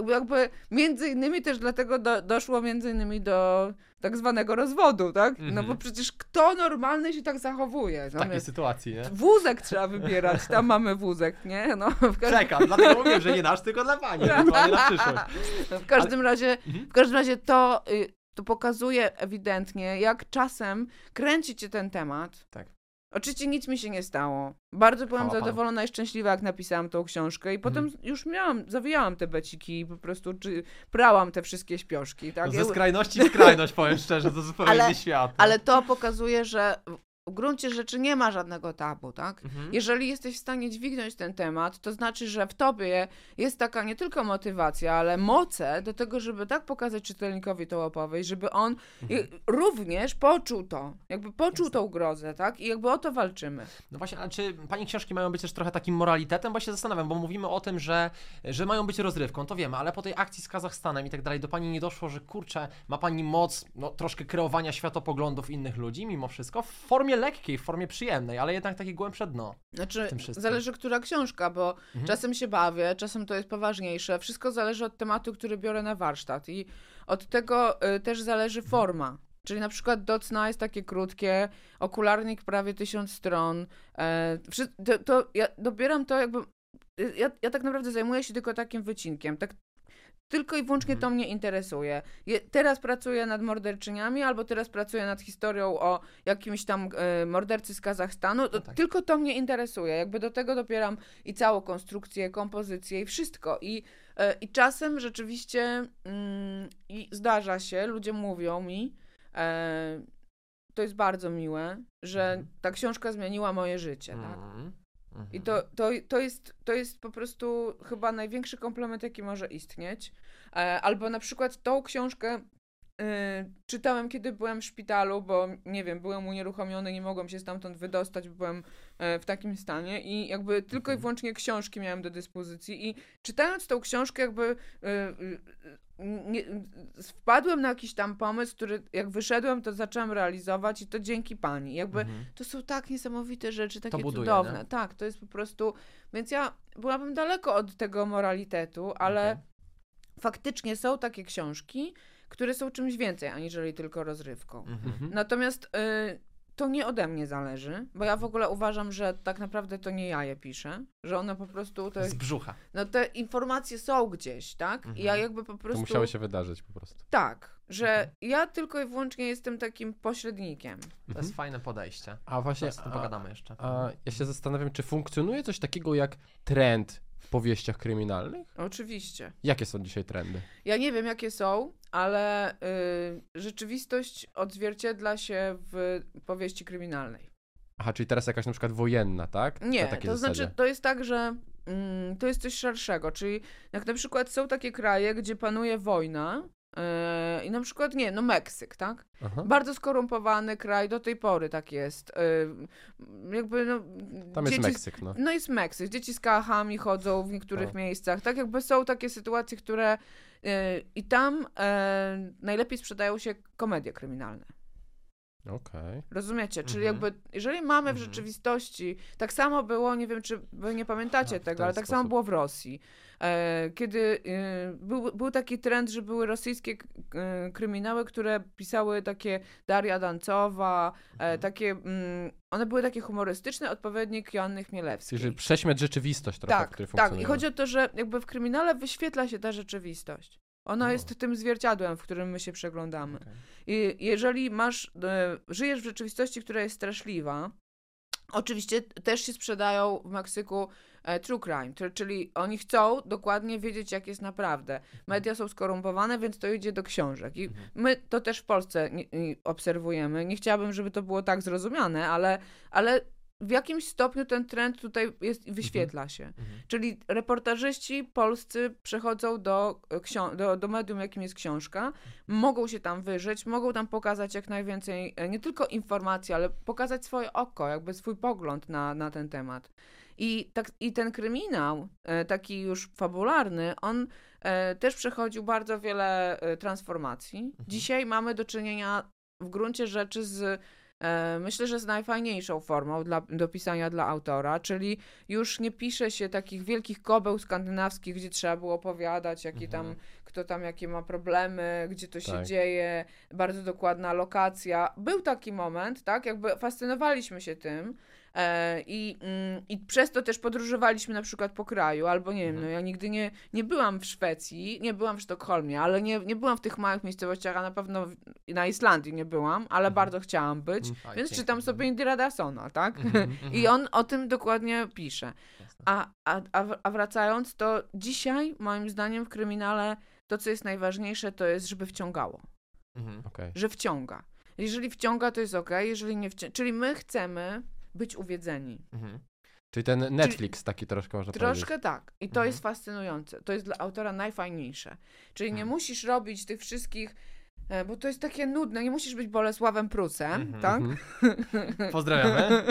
jakby między innymi też dlatego do, doszło między innymi do tak zwanego rozwodu, tak? No Mhm. bo przecież kto normalny się tak zachowuje? W No, takiej więc sytuacji, nie? Wózek trzeba wybierać, tam mamy wózek, nie? No, w każdym, Czekam, dlatego mówię, że nie nasz, tylko dla pani, ewentualnie na przyszłość. w każdym razie, Mhm. w każdym razie to, y, to pokazuje ewidentnie, jak czasem kręci cię ten temat. Tak. Oczywiście nic mi się nie stało. Bardzo byłam zadowolona i szczęśliwa, jak napisałam tą książkę i potem Mhm. już miałam, zawijałam te beciki i po prostu czy, prałam te wszystkie śpioszki, tak? No ze skrajności w skrajność, powiem szczerze, to zupełnie Ale- świat. ale to pokazuje, że w gruncie rzeczy nie ma żadnego tabu, tak? Mhm. Jeżeli jesteś w stanie dźwignąć ten temat, to znaczy, że w tobie jest taka nie tylko motywacja, ale moce do tego, żeby tak pokazać czytelnikowi tą opowieść, żeby on Mhm. również poczuł to, jakby poczuł tą grozę, tak? I jakby o to walczymy. No właśnie, czy pani książki mają być też trochę takim moralitetem? Bo się zastanawiam, bo mówimy o tym, że, że mają być rozrywką, to wiemy, ale po tej akcji z Kazachstanem i tak dalej, do pani nie doszło, że kurczę, ma pani moc no, troszkę kreowania światopoglądów innych ludzi, mimo wszystko, w formie lekkiej, w formie przyjemnej, ale jednak takie głębsze dno. Znaczy, zależy, która książka, bo Mhm. czasem się bawię, czasem to jest poważniejsze. Wszystko zależy od tematu, który biorę na warsztat i od tego y, też zależy Mhm. forma. Czyli na przykład do cna jest takie krótkie, okularnik prawie tysiąc stron. E, to, to ja dobieram to jakby. y, Ja, ja tak naprawdę zajmuję się tylko takim wycinkiem. Tak, tylko i wyłącznie Mhm. to mnie interesuje. Je, teraz pracuję nad morderczyniami, albo teraz pracuję nad historią o jakimś tam e, mordercy z Kazachstanu. To, No tak. Tylko to mnie interesuje. Jakby do tego dopieram i całą konstrukcję, kompozycję i wszystko. I, e, i czasem rzeczywiście i zdarza się, ludzie mówią mi, e, to jest bardzo miłe, że Mhm. ta książka zmieniła moje życie. Tak? Mhm. I to, to, to, jest, to jest po prostu chyba największy komplement, jaki może istnieć. E, albo na przykład tą książkę e, czytałem, kiedy byłem w szpitalu, bo nie wiem, byłem unieruchomiony, nie mogłem się stamtąd wydostać, bo byłem e, w takim stanie i jakby tylko i Mhm. wyłącznie książki miałem do dyspozycji i czytając tą książkę jakby e, nie, wpadłem na jakiś tam pomysł, który jak wyszedłem, to zacząłem realizować i to dzięki pani. Jakby Mhm. to są tak niesamowite rzeczy, takie buduje, cudowne. nie? Tak, to jest po prostu. Więc ja byłabym daleko od tego moralitetu, ale Okej. faktycznie są takie książki, które są czymś więcej aniżeli tylko rozrywką. Mhm. Mhm. Natomiast y, to nie ode mnie zależy, bo ja w ogóle uważam, że tak naprawdę to nie ja je piszę, że one po prostu to Z brzucha. no te informacje są gdzieś, tak? I ja Mhm. jakby po To prostu musiało się wydarzyć po prostu. tak, że Mhm. ja tylko i wyłącznie jestem takim pośrednikiem. To Mhm. jest fajne podejście. A właśnie, Zaraz o tym a, pogadamy jeszcze. a ja się zastanawiam, czy funkcjonuje coś takiego jak trend powieściach kryminalnych? Oczywiście. Jakie są dzisiaj trendy? Ja nie wiem, jakie są, ale y, rzeczywistość odzwierciedla się w powieści kryminalnej. Aha, czyli teraz jakaś na przykład wojenna, tak? Nie, to zasadzie. znaczy, to jest tak, że mm, to jest coś szerszego, czyli jak na przykład są takie kraje, gdzie panuje wojna i na przykład, nie, no Meksyk, tak? Aha. Bardzo skorumpowany kraj, do tej pory tak jest. Y, jakby, no... Tam jest dzieci z- Meksyk, no. No jest Meksyk, dzieci z kałachami chodzą w niektórych No. miejscach, tak jakby są takie sytuacje, które yy, i tam najlepiej sprzedają się komedie kryminalne. Okej. Rozumiecie? Czyli Mhm. jakby, jeżeli mamy w Mhm. rzeczywistości, tak samo było, nie wiem, czy wy nie pamiętacie w tego, ale tak sposób. samo było w Rosji. E, kiedy e, był, był taki trend, że były rosyjskie e, kryminały, które pisały takie Daria Dancowa, e, Mhm. takie, mm, one były takie humorystyczne, odpowiednik Joanny Chmielewskiej. Czyli prześmiać rzeczywistość trochę, w Tak, której tak. I chodzi o to, że jakby w kryminale wyświetla się ta rzeczywistość. Ona No. jest tym zwierciadłem, w którym my się przeglądamy. Okej. I jeżeli masz, e, żyjesz w rzeczywistości, która jest straszliwa, oczywiście też się sprzedają w Meksyku e, true crime, to- czyli oni chcą dokładnie wiedzieć, jak jest naprawdę. Media są skorumpowane, więc to idzie do książek. I Mhm. my to też w Polsce nie, nie obserwujemy. Nie chciałabym, żeby to było tak zrozumiane, ale, ale w jakimś stopniu ten trend tutaj jest wyświetla się. Mhm. Czyli reportażyści polscy przechodzą do, e, do, do medium, jakim jest książka, mogą się tam wyżyć, mogą tam pokazać jak najwięcej, e, nie tylko informacji, ale pokazać swoje oko, jakby swój pogląd na, na ten temat. I, tak, I ten kryminał, e, taki już fabularny, on też przechodził bardzo wiele transformacji. Dzisiaj mamy do czynienia w gruncie rzeczy z myślę, że jest najfajniejszą formą dla, do pisania dla autora, czyli już nie pisze się takich wielkich kobeł skandynawskich, gdzie trzeba było opowiadać, jaki Mhm. tam, kto tam jakie ma problemy, gdzie to się Tak. dzieje, bardzo dokładna lokacja. Był taki moment, tak, jakby fascynowaliśmy się tym, E, I, mm, I przez to też podróżowaliśmy na przykład po kraju, albo nie wiem, no ja nigdy nie, nie byłam w Szwecji, nie byłam w Sztokholmie, ale nie, nie byłam w tych małych miejscowościach, a na pewno w, na Islandii nie byłam, ale bardzo chciałam być, Mm, więc pięknie. czytam sobie Indira Dasona, tak? Mhm, I on o tym dokładnie pisze. A, a, a, wracając, to dzisiaj moim zdaniem w kryminale to, co jest najważniejsze, to jest, żeby wciągało Mhm. Okej. że wciąga. Jeżeli wciąga, to jest ok, jeżeli nie wciąga. Czyli my chcemy być uwiedzeni. Mhm. Czyli ten Netflix taki troszkę można Troszkę powiedzieć. tak. I to Mhm. jest fascynujące. To jest dla autora najfajniejsze. Czyli nie Mhm. musisz robić tych wszystkich. e, Bo to jest takie nudne, nie musisz być Bolesławem Prusem, Mhm. tak? Mhm. Pozdrawiamy.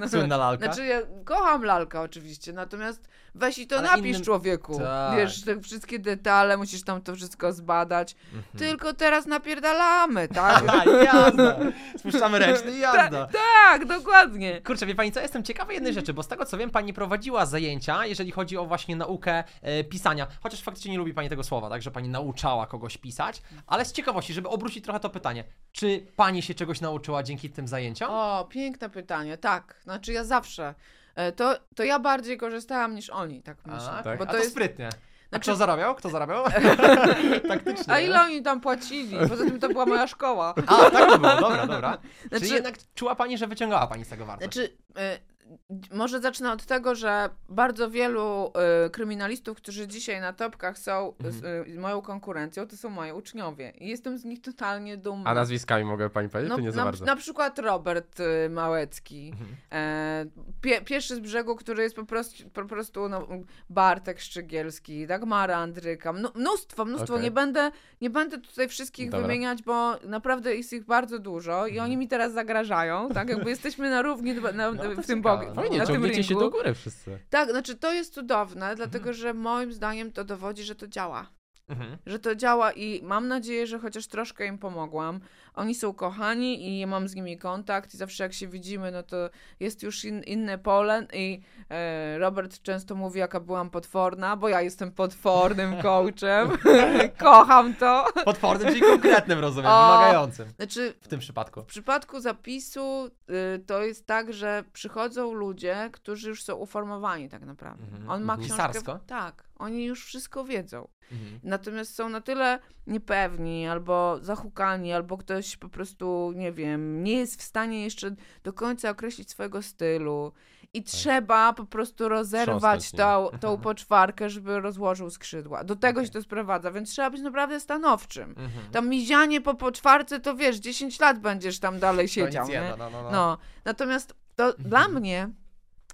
No, Słynna lalka. Znaczy, ja kocham lalkę oczywiście, natomiast weź i to Ale napisz innym- człowieku. Tak. Wiesz, te wszystkie detale, musisz tam to wszystko zbadać. Mhm. Tylko teraz napierdalamy, tak? A, jazda. Spuszczamy ręczny i jazda. tak, dokładnie. Kurczę, wie pani co, jestem ciekawy jednej rzeczy, bo z tego co wiem, pani prowadziła zajęcia, jeżeli chodzi o właśnie naukę e, pisania. Chociaż faktycznie nie lubi pani tego słowa, tak, że pani nauczała kogoś pisać, ale z ciekawości, żeby obrócić trochę to pytanie, czy pani się czegoś nauczyła dzięki tym zajęciom? O, piękne pytanie. Tak, znaczy ja zawsze. E, To, to ja bardziej korzystałam niż oni, tak myślę. A, tak? Bo A to to jest, sprytnie. A Znaczy- kto zarabiał? Kto zarabiał? Taktycznie. a ile oni tam płacili? Poza tym to była moja szkoła. A, tak to było, dobra, dobra. Znaczy- Czyli jednak czuła pani, że wyciągała pani z tego wartość. Znaczy, y, może zacznę od tego, że bardzo wielu y, kryminalistów, którzy dzisiaj na topkach są z, y, moją konkurencją, to są moi uczniowie. I jestem z nich totalnie dumna. A nazwiskami mogę pani powiedzieć, no, czy nie za na, bardzo? na przykład Robert y, Małecki. Mhm. E, pie, pierwszy z brzegu, który jest po prostu, po prostu no, Bartek Szczygielski, Dagmara Andryka, mnóstwo, mnóstwo. Okej. Nie, będę, nie będę tutaj wszystkich Dobra. wymieniać, bo naprawdę jest ich bardzo dużo i oni mi teraz zagrażają, tak? Jakby jesteśmy na równi dwa- na, No, w tym ciekawe. Bogu. Fajnie, na ciągniecie się ringu. do góry wszyscy. Tak, znaczy to jest cudowne, Mhm. dlatego że moim zdaniem to dowodzi, że to działa Mhm. że to działa i mam nadzieję, że chociaż troszkę im pomogłam. Oni są kochani i mam z nimi kontakt i zawsze jak się widzimy, no to jest już in, inne pole i e, Robert często mówi, jaka byłam potworna, bo ja jestem potwornym coachem. Kocham to. Potwornym, czyli konkretnym, rozumiem, O. wymagającym Znaczy, w tym przypadku. w przypadku zapisu y, to jest tak, że przychodzą ludzie, którzy już są uformowani tak naprawdę. Mhm, On ma książkę. Pisarsko? Tak, oni już wszystko wiedzą. Mhm. Natomiast są na tyle niepewni, albo zahukani, albo ktoś po prostu, nie wiem, nie jest w stanie jeszcze do końca określić swojego stylu. I trzeba po prostu rozerwać tą, tą poczwarkę, żeby rozłożył skrzydła. Do tego się to sprowadza, więc trzeba być naprawdę stanowczym. Mhm. Tam mizianie po poczwarce, to wiesz, 10 lat będziesz tam dalej siedział, nie? no, no, no. No, natomiast to dla mnie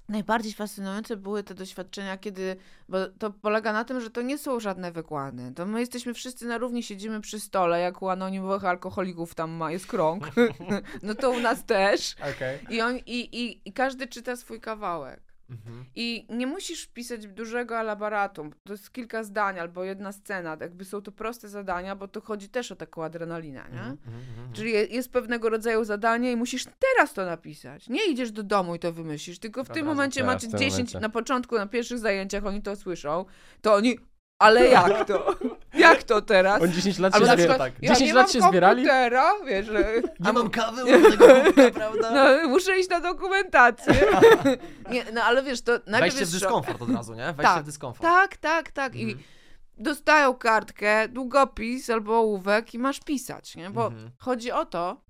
najbardziej fascynujące były te doświadczenia, kiedy, bo to polega na tym, że to nie są żadne wykłady. To my jesteśmy wszyscy na równi, siedzimy przy stole, jak u anonimowych alkoholików tam ma, jest krąg. no to u nas też. Okej. I, on, i, i, I każdy czyta swój kawałek. Mhm. I nie musisz pisać dużego elaboratu. To jest kilka zdań albo jedna scena. Jakby są to proste zadania, bo to chodzi też o taką adrenalinę, nie? Mhm, mhm. Czyli je- jest pewnego rodzaju zadanie i musisz teraz to napisać. Nie idziesz do domu i to wymyślisz, tylko w Od tym momencie Teraz, macie w tym 10, momencie. na początku, na pierwszych zajęciach oni to słyszą, to oni, ale jak to? Jak to teraz? On 10 lat Albo się na zbiera... przykład, tak. ja 10 nie lat mam się zbierali? komputera, wiesz, że... Nie mam kawy, mam tego kubka, prawda? No, muszę iść na dokumentację. nie, no ale wiesz, to najpierw Wejście w jest szok. dyskomfort od razu, nie? Wejście Tak, w dyskomfort. Tak, tak, tak. I Mhm. dostają kartkę, długopis albo ołówek i masz pisać, nie? Bo Mhm. chodzi o to,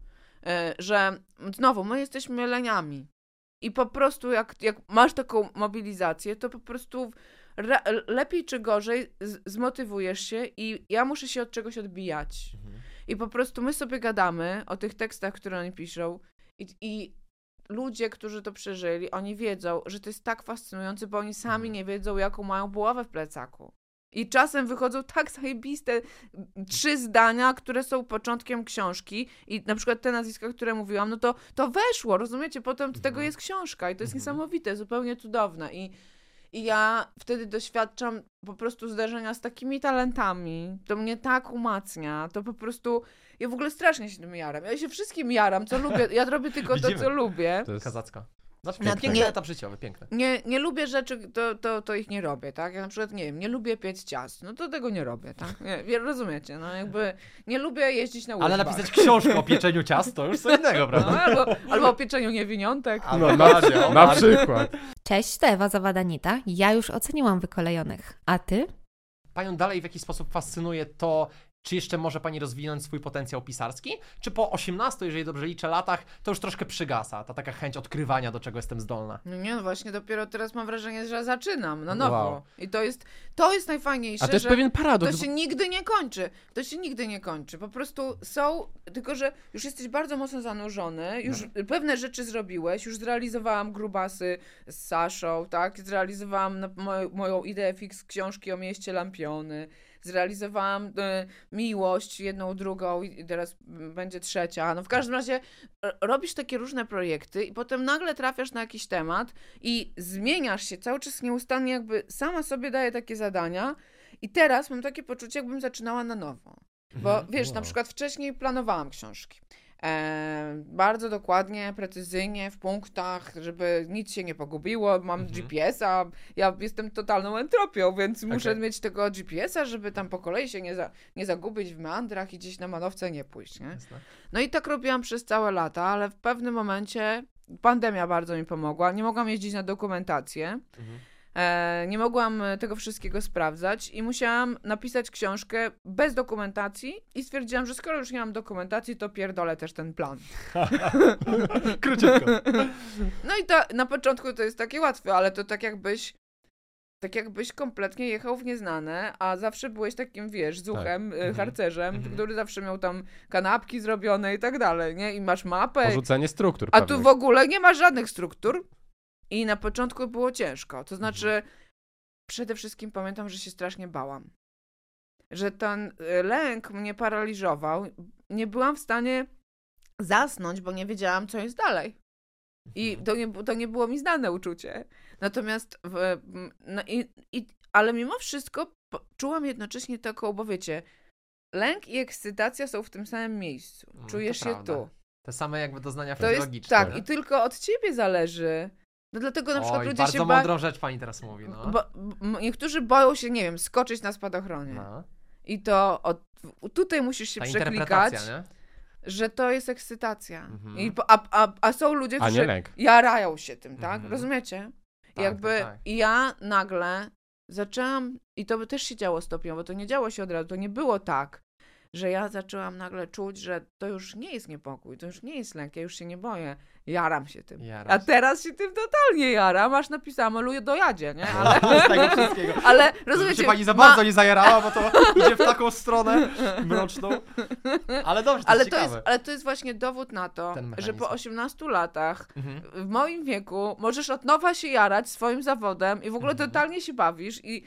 e, że znowu, my jesteśmy leniami. I po prostu jak, jak masz taką mobilizację, to po prostu lepiej czy gorzej zmotywujesz się i ja muszę się od czegoś odbijać. Mhm. I po prostu my sobie gadamy o tych tekstach, które oni piszą i, i ludzie, którzy to przeżyli, oni wiedzą, że to jest tak fascynujące, bo oni sami Mhm. nie wiedzą, jaką mają buławę w plecaku. I czasem wychodzą tak zajebiste trzy zdania, które są początkiem książki i na przykład te nazwiska, które mówiłam, no to, to weszło, rozumiecie? Potem z tego Mhm. jest książka i to jest Mhm. niesamowite, zupełnie cudowne i I ja wtedy doświadczam po prostu zdarzenia z takimi talentami. To mnie tak umacnia. To po prostu. Ja w ogóle strasznie się tym jaram. Ja się wszystkim jaram, co lubię. Ja robię tylko to, co lubię. To jest Kazacka. Znaczy, Na piękny piękne- etap życiowy, piękny. Nie, nie lubię rzeczy, to, to, to ich nie robię, tak? Ja na przykład, nie wiem, nie lubię piec ciast, no to tego nie robię, tak? Nie, rozumiecie, no jakby nie lubię jeździć na Ale łyżwach. napisać książkę o pieczeniu ciast to już co innego, No, prawda? albo, albo o pieczeniu niewiniątek. Albo na, Mario, na Mario. przykład. Cześć, to Ewa Zawadanita. Ja już oceniłam wykolejonych. A ty? Panią dalej w jakiś sposób fascynuje to, czy jeszcze może pani rozwinąć swój potencjał pisarski? Czy po 18, jeżeli dobrze liczę, latach, to już troszkę przygasa, ta taka chęć odkrywania, do czego jestem zdolna? No nie, no właśnie dopiero teraz mam wrażenie, że zaczynam na nowo. Wow. I to jest, to jest najfajniejsze, A to jest że pewien to paradoks. się nigdy nie kończy. To się nigdy nie kończy. Po prostu są, tylko że już jesteś bardzo mocno zanurzony, już No. pewne rzeczy zrobiłeś, już zrealizowałam grubasy z Saszą, tak? Zrealizowałam na, moją, moją ideę fix książki o mieście Lampiony. Zrealizowałam e, miłość, jedną, drugą i teraz będzie trzecia. No w każdym razie robisz takie różne projekty i potem nagle trafiasz na jakiś temat i zmieniasz się cały czas nieustannie, jakby sama sobie daje takie zadania. I teraz mam takie poczucie, jakbym zaczynała na nowo. Bo Mhm. wiesz, na Wow. przykład wcześniej planowałam książki. E, bardzo dokładnie, precyzyjnie, w punktach, żeby nic się nie pogubiło. Mam Mhm. GPS-a, ja jestem totalną entropią, więc muszę Okej. mieć tego GPS-a, żeby tam po kolei się nie, za, nie zagubić w meandrach i gdzieś na manowce nie pójść. Nie? No i tak robiłam przez całe lata, ale w pewnym momencie pandemia bardzo mi pomogła. Nie mogłam jeździć na dokumentację. Mhm. E, nie mogłam e, tego wszystkiego sprawdzać i musiałam napisać książkę bez dokumentacji i stwierdziłam, że skoro już nie mam dokumentacji, to pierdolę też ten plan. Króciutko. No i ta, na początku to jest takie łatwe, ale to tak jakbyś tak jakbyś kompletnie jechał w nieznane, a zawsze byłeś takim, wiesz, zuchem, e, Mhm. harcerzem, Mhm. który zawsze miał tam kanapki zrobione i tak dalej, nie? I masz mapę, Porzucenie struktur a tu pewnych. w ogóle nie ma żadnych struktur. I na początku było ciężko. To znaczy, Mhm. przede wszystkim pamiętam, że się strasznie bałam. Że ten y, lęk mnie paraliżował. Nie byłam w stanie zasnąć, bo nie wiedziałam, co jest dalej. I Mhm. to nie, to nie było mi znane uczucie. Natomiast, w, no i, i, ale mimo wszystko czułam jednocześnie taką, bo wiecie, lęk i ekscytacja są w tym samym miejscu. Mm, Czujesz je prawda. tu. Te same jakby doznania To jest fizjologiczne. tak, nie? i tylko od ciebie zależy. No dlatego na przykład Oj, ludzie bardzo się ba... mądrą rzecz pani teraz mówi, no. bo, niektórzy boją się, nie wiem, skoczyć na spadochronie. no. I to od, tutaj musisz się Ta przeklikać, nie? że to jest ekscytacja. Mhm. I, a, a, a są ludzie, A nie którzy lęk. jarają się tym, tak? Mhm. Rozumiecie? Tak, jakby tak, tak. ja nagle zaczęłam, i to by też się działo stopniowo, to nie działo się od razu, to nie było tak, że ja zaczęłam nagle czuć, że to już nie jest niepokój, to już nie jest lęk, ja już się nie boję, jaram się tym. Jaram A się. teraz się tym totalnie jaram, aż napisałam, maluję dojadzie, nie? Ale, Z tego wszystkiego. ale rozumiecie, się pani za ma- bardzo nie zajarała, bo to idzie w taką stronę mroczną. Ale dobrze, to ale jest to jest, ale to jest właśnie dowód na to, że po 18 latach Mhm. w moim wieku możesz od nowa się jarać swoim zawodem i w ogóle Mhm. totalnie się bawisz i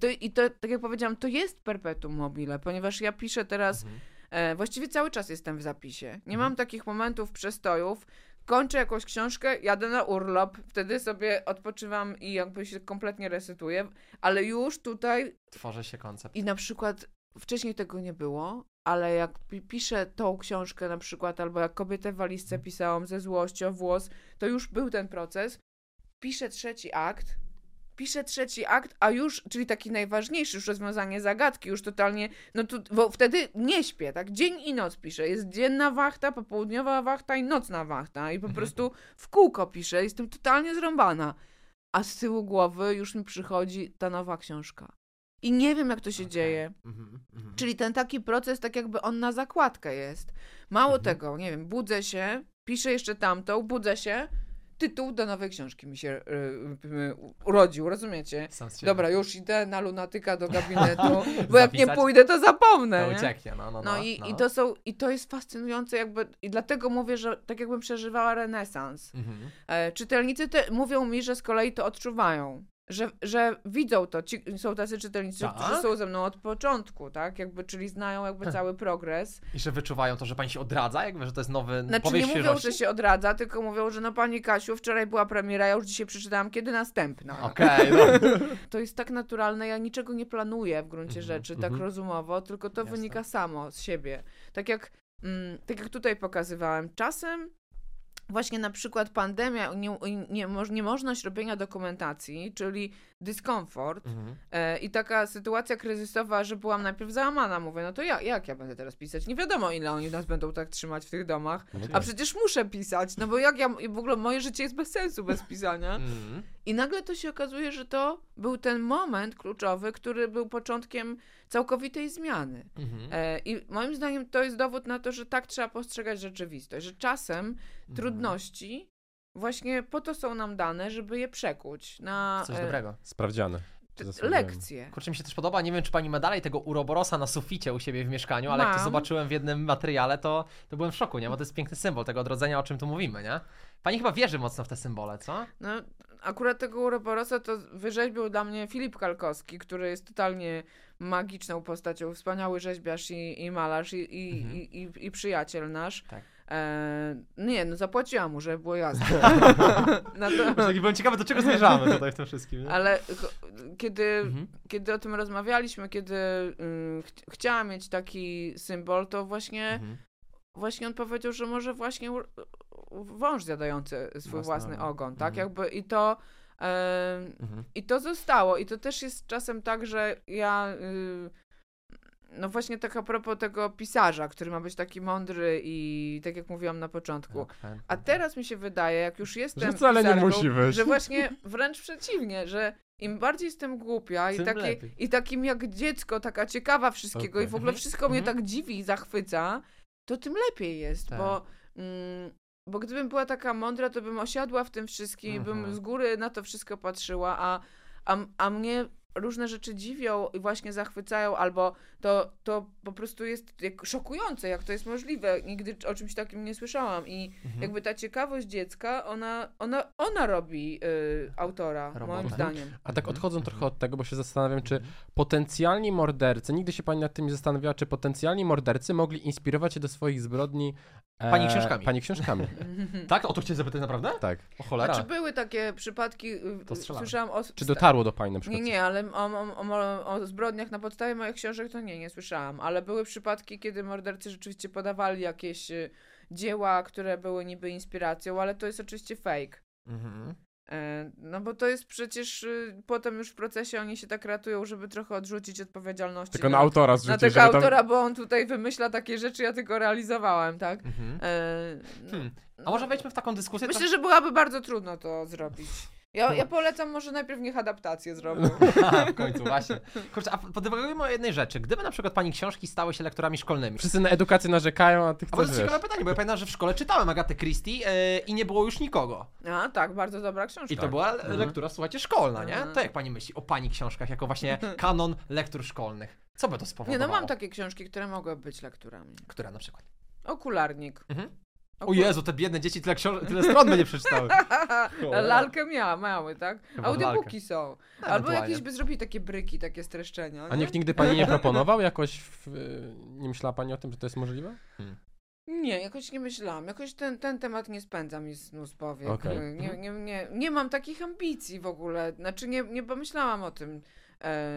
to, i to, tak jak powiedziałam, to jest perpetuum mobile, ponieważ ja piszę teraz, Mhm. E, właściwie cały czas jestem w zapisie. Nie Mhm. mam takich momentów przestojów, kończę jakąś książkę, jadę na urlop, wtedy sobie odpoczywam i jakby się kompletnie resetuję, ale już tutaj Tworzy się koncept. i na przykład wcześniej tego nie było, ale jak pi- piszę tą książkę na przykład, albo jak kobietę w walizce pisałam ze złości o włos, to już był ten proces. Piszę trzeci akt, piszę trzeci akt, a już, czyli taki najważniejszy, już rozwiązanie zagadki, już totalnie, no tu, bo wtedy nie śpię, tak? Dzień i noc piszę. Jest dzienna wachta, popołudniowa wachta i nocna wachta. I po Mhm. prostu w kółko piszę. Jestem totalnie zrąbana. A z tyłu głowy już mi przychodzi ta nowa książka. I nie wiem, jak to się Okej. dzieje. Mhm, mhm. Czyli ten taki proces, tak jakby on na zakładkę jest. Mało tego, nie wiem, budzę się, piszę jeszcze tamtą, budzę się, tytuł do nowej książki mi się y, urodził, rozumiecie? Dobra, już idę na lunatyka do gabinetu, bo jak nie pójdę, to zapomnę. To nie? ucieknie, no, no, no. No, i, no. i to są, i to jest fascynujące jakby, i dlatego mówię, że tak jakbym przeżywała renesans. Mhm. E, czytelnicy te, mówią mi, że z kolei to odczuwają. Że, że widzą to. Ci, są tacy czytelnicy, Tak? którzy są ze mną od początku, tak? Jakby, czyli znają jakby cały progres. I że wyczuwają to, że pani się odradza, jakby, że to jest nowy Znaczy nie mówią, świeżości? że się odradza, tylko mówią, że no pani Kasiu, wczoraj była premiera, ja już dzisiaj przeczytałam, kiedy następna. Okej, no. To jest tak naturalne, ja niczego nie planuję w gruncie Mhm, rzeczy, tak mhm. rozumowo, tylko to Jasne. wynika samo z siebie. Tak jak, mm, tak jak tutaj pokazywałem, czasem właśnie na przykład pandemia, nie, nie, moż- niemożność robienia dokumentacji, czyli dyskomfort Mhm. e, i taka sytuacja kryzysowa, że byłam najpierw załamana, mówię, no to ja, jak ja będę teraz pisać? Nie wiadomo, ile oni nas będą tak trzymać w tych domach, No a tak. przecież muszę pisać, no bo jak ja, w ogóle moje życie jest bez sensu bez pisania. Mhm. I nagle to się okazuje, że to był ten moment kluczowy, który był początkiem całkowitej zmiany. Mhm. E, I moim zdaniem to jest dowód na to, że tak trzeba postrzegać rzeczywistość, że czasem Mhm. trudności właśnie po to są nam dane, żeby je przekuć na Coś e, dobrego. Sprawdziane. lekcje. Kurczę, mi się też podoba, nie wiem, czy pani ma dalej tego uroborosa na suficie u siebie w mieszkaniu, ale jak to Mam. zobaczyłem w jednym materiale, to, to byłem w szoku, nie? Bo to jest piękny symbol tego odrodzenia, o czym tu mówimy, nie? Pani chyba wierzy mocno w te symbole, co? No, akurat tego Uroborosa to wyrzeźbił dla mnie Filip Kalkowski, który jest totalnie magiczną postacią, wspaniały rzeźbiarz i, i malarz i, i, Mhm. i, i, przyjaciel nasz. Tak. E, nie, no zapłaciłam mu, żeby było jasne. no to, byłem ciekawy, do czego zmierzamy tutaj w tym wszystkim, nie? ale kiedy, Mhm. kiedy o tym rozmawialiśmy, kiedy ym, ch- chciałam mieć taki symbol, to właśnie, Mhm. Właśnie on powiedział, że może właśnie wąż zjadający swój Własny własny ogon. tak? Mhm. Jakby i to... em, Mhm. i to zostało. I to też jest czasem tak, że ja. y, no właśnie tak a propos tego pisarza, który ma być taki mądry i tak jak mówiłam na początku. Okej. A teraz mi się wydaje, jak już jestem Że wcale nie musi być. że właśnie wręcz przeciwnie, że im bardziej jestem głupia i, lepiej. i takim jak dziecko, taka ciekawa wszystkiego i w ogóle wszystko mnie Mhm. tak dziwi i zachwyca, to tym lepiej jest, Tak. bo, mm, bo gdybym była taka mądra, to bym osiadła w tym wszystkim i bym Mhm. z góry na to wszystko patrzyła, a, a, a mnie różne rzeczy dziwią i właśnie zachwycają, albo to, to po prostu jest jak szokujące, jak to jest możliwe. Nigdy o czymś takim nie słyszałam i Mhm. jakby ta ciekawość dziecka, ona, ona, ona robi y, autora, Robotę. moim Mhm. zdaniem. A tak odchodząc trochę od tego, bo się zastanawiam, czy Mhm. potencjalni mordercy, nigdy się pani nad tym nie zastanawiała, czy potencjalni mordercy mogli inspirować się do swoich zbrodni e, Pani książkami. Pani książkami, Tak? O to chciałem zapytać naprawdę? tak. O cholera. Znaczy były takie przypadki, y, To strzelamy. słyszałam o... Czy dotarło do pani na przykład? Nie, nie, ale o, o, o, o zbrodniach na podstawie moich książek to nie, nie słyszałam. Ale były przypadki, kiedy mordercy rzeczywiście podawali jakieś y, dzieła, które były niby inspiracją, ale to jest oczywiście fake. Mhm. E, No bo to jest przecież y, potem już w procesie oni się tak ratują, żeby trochę odrzucić odpowiedzialności Tylko na, na autora na zrzucić, tego żeby tam... autora, bo on tutaj wymyśla takie rzeczy, ja tylko realizowałem, tak? Mhm. E, no, Hmm. A może wejdźmy w taką dyskusję? Myślę, że byłaby bardzo trudno to zrobić. Ja, ja polecam może najpierw niech adaptację zrobią. Aha, w końcu, właśnie. Kurczę, a podywagujemy o jednej rzeczy. Gdyby na przykład pani książki stały się lektorami szkolnymi. Wszyscy na edukację narzekają, a ty A to chcesz, jest ciekawe pytanie, bo ja pamiętam, że w szkole czytałem Agatę Christie yy, i nie było już nikogo. A tak, bardzo dobra książka. I to była le- lektura, słuchajcie, szkolna, nie? Mhm. To jak pani myśli o pani książkach jako właśnie kanon lektur szkolnych? Co by to Nie, spowodowało? no mam takie książki, które mogły być lekturami. Która na przykład? Okularnik. Mhm. O Jezu, te biedne dzieci tyle, książ- tyle stron by nie przeczytały. Cholera. Lalkę miała, mały, tak? Chyba Audiobooki są. Albo Ewentualnie. jakieś by zrobili takie bryki, takie streszczenia. A nie? nikt nigdy pani nie proponował jakoś, w, y, nie myślała pani o tym, że to jest możliwe? Nie, jakoś nie myślałam. Jakoś ten, ten temat nie spędza mi snu z powiek. Okej. Nie, nie, nie, nie mam takich ambicji w ogóle. Znaczy nie, nie pomyślałam o tym. E,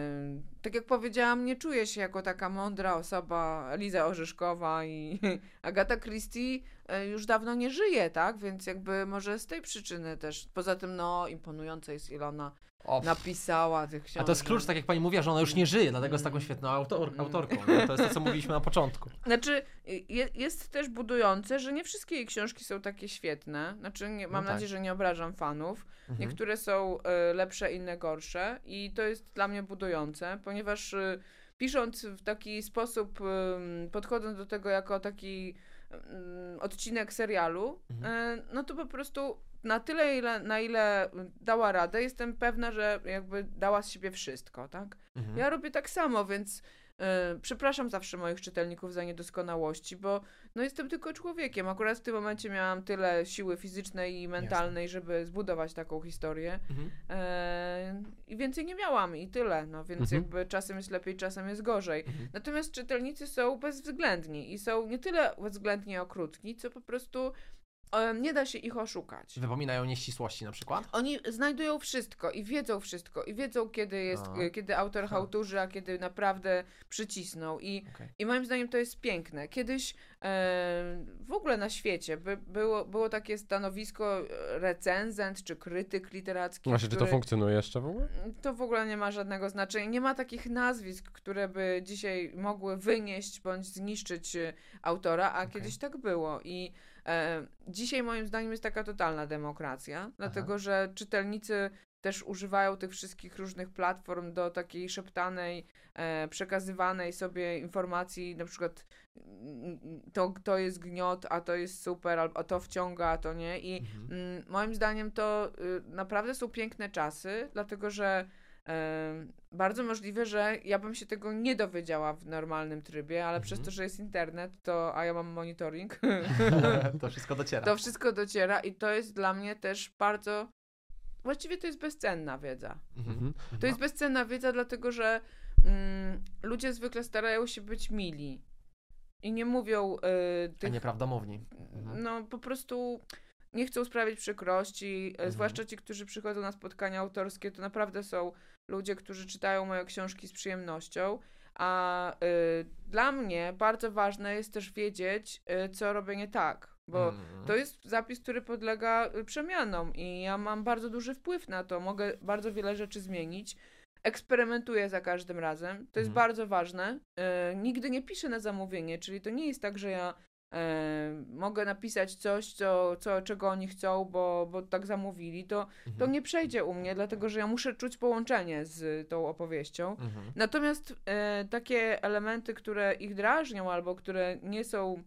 tak jak powiedziałam, nie czuję się jako taka mądra osoba, Eliza Orzeszkowa i Agata Christie już dawno nie żyje, tak? Więc jakby może z tej przyczyny też. Poza tym, no, imponujące jest Ilona O, napisała tych książek. a to jest klucz, tak jak pani mówiła, że ona już nie żyje, dlatego jest taką świetną autor, autorką. Nie? To jest to, co mówiliśmy na początku. Znaczy, je, jest też budujące, że nie wszystkie jej książki są takie świetne. Znaczy, nie, mam No tak. nadzieję, że nie obrażam fanów. Mhm. Niektóre są y, lepsze, inne gorsze i to jest dla mnie budujące, ponieważ y, pisząc w taki sposób, y, podchodząc do tego jako taki odcinek serialu, Mhm. y, no to po prostu na tyle, ile, na ile dała radę, jestem pewna, że jakby dała z siebie wszystko, tak? Mhm. Ja robię tak samo, więc e, przepraszam zawsze moich czytelników za niedoskonałości, bo no jestem tylko człowiekiem. Akurat w tym momencie miałam tyle siły fizycznej i mentalnej, żeby zbudować taką historię. Mhm. E, I więcej nie miałam i tyle. No więc Mhm. jakby czasem jest lepiej, czasem jest gorzej. Mhm. Natomiast czytelnicy są bezwzględni i są nie tyle bezwzględnie okrutni, co po prostu e, nie da się ich oszukać. Wypominają nieścisłości na przykład? Oni znajdują wszystko i wiedzą wszystko i wiedzą, kiedy jest, A. e, kiedy autor Ha. hałturzy, a kiedy naprawdę przycisnął. I, Okej. i moim zdaniem to jest piękne. Kiedyś e, w ogóle na świecie by, było, było takie stanowisko e, recenzent czy krytyk literacki. Właśnie, czy to który- funkcjonuje jeszcze w ogóle? to w ogóle nie ma żadnego znaczenia. Nie ma takich nazwisk, które by dzisiaj mogły wynieść bądź zniszczyć e, autora, a kiedyś tak było. I dzisiaj moim zdaniem jest taka totalna demokracja, dlatego że czytelnicy też używają tych wszystkich różnych platform do takiej szeptanej, e, przekazywanej sobie informacji, na przykład mm, to, to jest gniot, a to jest super, albo a to wciąga, a to nie. I Mhm. Mm, Moim zdaniem to y, naprawdę są piękne czasy, dlatego że bardzo możliwe, że ja bym się tego nie dowiedziała w normalnym trybie, ale przez Mhm. to, że jest internet, to a ja mam monitoring, to wszystko dociera. to wszystko dociera i to jest dla mnie też bardzo. Właściwie to jest bezcenna wiedza. Mhm. To jest bezcenna wiedza, dlatego że mm, ludzie zwykle starają się być mili i nie mówią y, A tych nieprawdomówni. Mhm. no po prostu nie chcą sprawić przykrości, e, Mhm. zwłaszcza ci, którzy przychodzą na spotkania autorskie, to naprawdę są ludzie, którzy czytają moje książki z przyjemnością, a y, dla mnie bardzo ważne jest też wiedzieć, y, co robię nie tak, bo Mhm. to jest zapis, który podlega y, przemianom i ja mam bardzo duży wpływ na to, mogę bardzo wiele rzeczy zmienić. Eksperymentuję za każdym razem. To jest Mhm. bardzo ważne. E, nigdy nie piszę na zamówienie, czyli to nie jest tak, że ja mogę napisać coś, co, co, czego oni chcą, bo, bo tak zamówili. To, to Mhm. nie przejdzie u mnie, dlatego że ja muszę czuć połączenie z tą opowieścią. Mhm. Natomiast e, takie elementy, które ich drażnią albo które nie są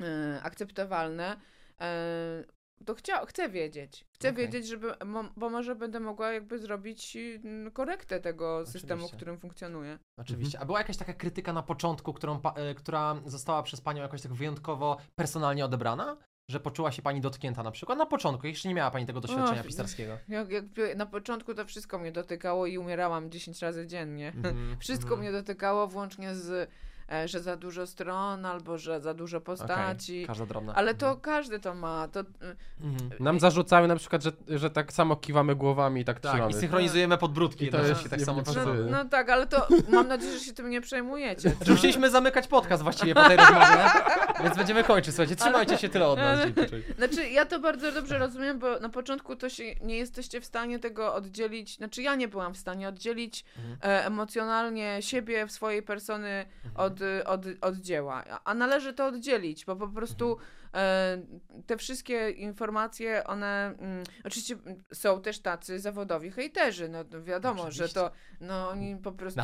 e, akceptowalne, e, to chcia, chcę wiedzieć. Chcę Okej. wiedzieć, żeby, bo może będę mogła jakby zrobić mm, korektę tego systemu, w Oczywiście. którym funkcjonuje. Oczywiście. A była jakaś taka krytyka na początku, którą, e, która została przez panią jakoś tak wyjątkowo personalnie odebrana? Że poczuła się pani dotknięta na przykład na początku, jeszcze nie miała pani tego doświadczenia Och, pisarskiego. Jak, jakby na początku to wszystko mnie dotykało i umierałam 10 razy dziennie. Mhm, Wszystko mhm. mnie dotykało, włącznie z, że za dużo stron albo że za dużo postaci. Każda drobna. Ale to każdy to ma. To, Mhm. Nam zarzucały na przykład, że, że tak samo kiwamy głowami i tak, Tak, trzymamy. i synchronizujemy podbródki I to jednocześnie, jest- tak samo no, no tak, ale to mam nadzieję, że się tym nie przejmujecie. Chcieliśmy zamykać podcast właściwie po tej rozmowie, więc będziemy kończyć. Słuchajcie, trzymajcie się tyle od nas. Znaczy, ja to bardzo dobrze rozumiem, bo na początku to się nie jesteście w stanie tego oddzielić. Znaczy, ja nie byłam w stanie oddzielić Mhm. e, emocjonalnie siebie, swojej persony od, od, od dzieła. A- należy to oddzielić, bo po prostu e, te wszystkie informacje, one. Mm, oczywiście są też tacy zawodowi hejterzy. No to wiadomo, że to. No oni po prostu.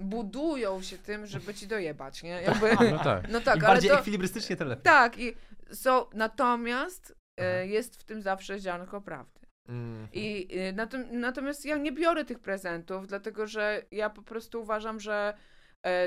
Budują się tym, żeby ci dojebać, nie? Jakby, No tak. no tak, Im ale bardziej to, ekwilibrystycznie, tym lepiej. tak, i są, natomiast Aha. e, jest w tym zawsze ziarnko prawdy. Mhm. I e, natom, natomiast ja nie biorę tych prezentów, dlatego że ja po prostu uważam, że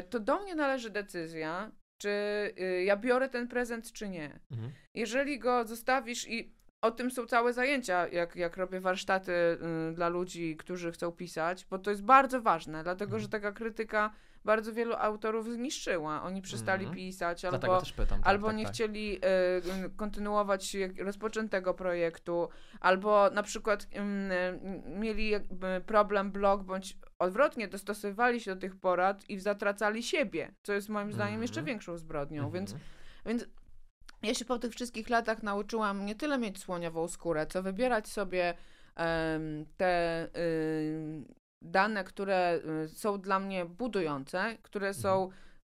to do mnie należy decyzja, czy e, ja biorę ten prezent, czy nie. Mhm. Jeżeli go zostawisz i o tym są całe zajęcia, jak, jak robię warsztaty y, dla ludzi, którzy chcą pisać, bo to jest bardzo ważne, dlatego że taka krytyka bardzo wielu autorów zniszczyła. Oni przestali Mhm. pisać albo, pytam. tak, albo tak, nie tak. chcieli y, kontynuować jak- rozpoczętego projektu, albo na przykład y, mieli jakby problem blog, bądź odwrotnie, dostosowywali się do tych porad i zatracali siebie, co jest moim zdaniem jeszcze Mhm. większą zbrodnią, więc Mhm. więc ja się po tych wszystkich latach nauczyłam nie tyle mieć słoniową skórę, co wybierać sobie te dane, które y, są dla mnie budujące, które są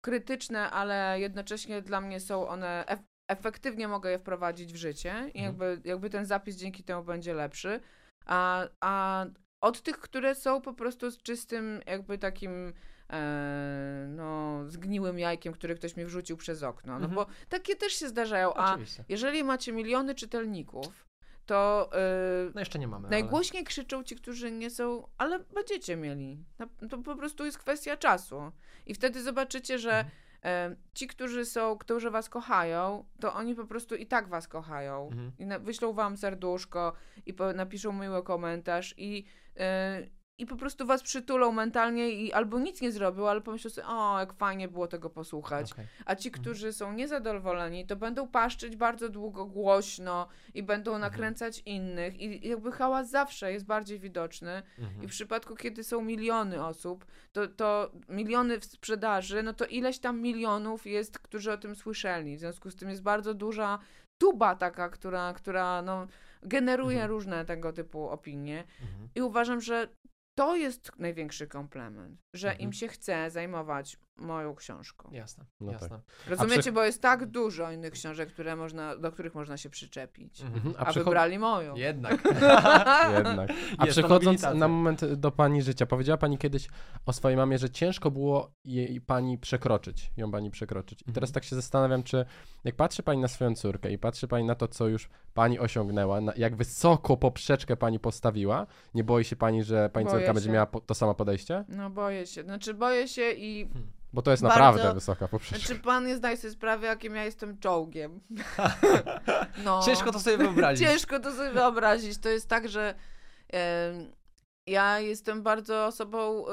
krytyczne, ale jednocześnie dla mnie są one ef- efektywnie mogę je wprowadzić w życie i Mhm. jakby, jakby ten zapis dzięki temu będzie lepszy. A, a od tych, które są po prostu z czystym jakby takim e, no, zgniłym jajkiem, który ktoś mi wrzucił przez okno. No Mhm. bo takie też się zdarzają. A Oczywiście. jeżeli macie miliony czytelników, to y, No jeszcze nie mamy. najgłośniej krzyczą ci, którzy nie są, ale będziecie mieli. To po prostu jest kwestia czasu. I wtedy zobaczycie, że Mhm. e, ci, którzy są, którzy was kochają, to oni po prostu i tak was kochają. Mhm. I na, wyślą wam serduszko i po, napiszą miły komentarz i, e, i po prostu was przytulą mentalnie i albo nic nie zrobią, ale pomyślą sobie, o, jak fajnie było tego posłuchać. Okej. A ci, którzy są niezadowoleni, to będą paszczyć bardzo długo, głośno i będą nakręcać innych. I jakby hałas zawsze jest bardziej widoczny. Mhm. I w przypadku, kiedy są miliony osób, to, to miliony w sprzedaży, no to ileś tam milionów jest, którzy o tym słyszeli. W związku z tym jest bardzo duża tuba taka, która, która no, generuje Mhm. różne tego typu opinie. Mhm. I uważam, że to jest największy komplement, że Mhm. im się chce zajmować moją książką. Jasne, No jasne. Rozumiecie, przy- bo jest tak dużo innych książek, które można, do których można się przyczepić. Mhm. A, A przycho- wybrali moją. Jednak. Jednak. A Jest przechodząc na moment do pani życia, powiedziała pani kiedyś o swojej mamie, że ciężko było jej pani przekroczyć, ją pani przekroczyć. I teraz Mhm. tak się zastanawiam, czy jak patrzy pani na swoją córkę i patrzy pani na to, co już pani osiągnęła, na, jak wysoko poprzeczkę pani postawiła, nie boi się pani, że pani Boję córka będzie się. miała po, to samo podejście? No boję się. Znaczy boję się i... Bo to jest Bardzo- naprawdę wysoka poprzeczka. Znaczy pan nie zdaje sobie sprawy, jakim ja jestem czołgiem. No. Ciężko to sobie wyobrazić. Ciężko to sobie wyobrazić. To jest tak, że ja jestem bardzo osobą y,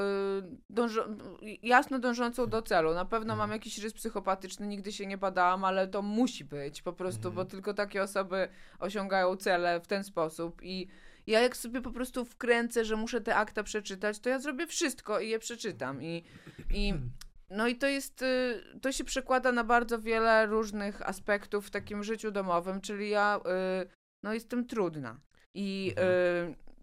dążo- jasno dążącą do celu. Na pewno Mhm. mam jakiś rys psychopatyczny, nigdy się nie badałam, ale to musi być po prostu, Mhm. bo tylko takie osoby osiągają cele w ten sposób i ja jak sobie po prostu wkręcę, że muszę te akta przeczytać, to ja zrobię wszystko i je przeczytam i, i no i to jest, y, to się przekłada na bardzo wiele różnych aspektów w takim życiu domowym, czyli ja y, no jestem trudna i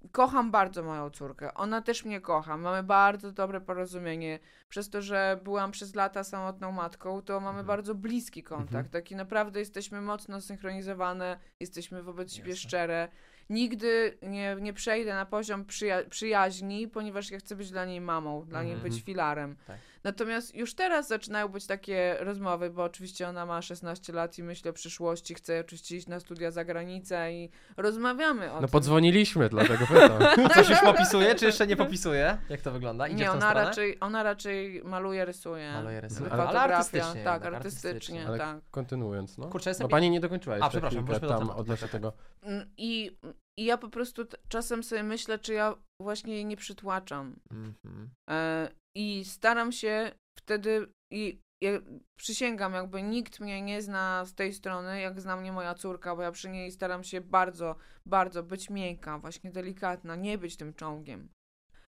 y, kocham bardzo moją córkę. Ona też mnie kocha. Mamy bardzo dobre porozumienie. Przez to, że byłam przez lata samotną matką, to mamy Mhm. bardzo bliski kontakt. Mhm. Taki naprawdę jesteśmy mocno synchronizowane, jesteśmy wobec siebie Jasne. szczere. Nigdy nie, nie przejdę na poziom przyja- przyjaźni, ponieważ ja chcę być dla niej mamą, dla niej Mhm. być filarem. Tak. Natomiast już teraz zaczynają być takie rozmowy, bo oczywiście ona ma 16 lat i myśli o przyszłości, chce oczywiście iść na studia za granicę i rozmawiamy o No tym. podzwoniliśmy, dlatego pytam. Coś już popisuje, czy jeszcze nie popisuje? Jak to wygląda? Idzie Nie, w tę ona stronę? raczej, ona raczej maluje, rysuje. Maluje, rysuje. Ale- Ale Fotografia, artystycznie Tak, jednak, artystycznie, artystycznie. Ale tak. kontynuując, no. Kurczę, jestem... Bo pani nie dokończyła jeszcze przepraszam, chwilkę wróćmy do tam tematu, odnośnie tego. Mm, I, I ja po prostu t- czasem sobie myślę, czy ja właśnie jej nie przytłaczam. Mhm. E, I staram się wtedy, i ja przysięgam, jakby nikt mnie nie zna z tej strony, jak zna mnie moja córka, bo ja przy niej staram się bardzo, bardzo być miękka, właśnie delikatna, nie być tym. Mhm.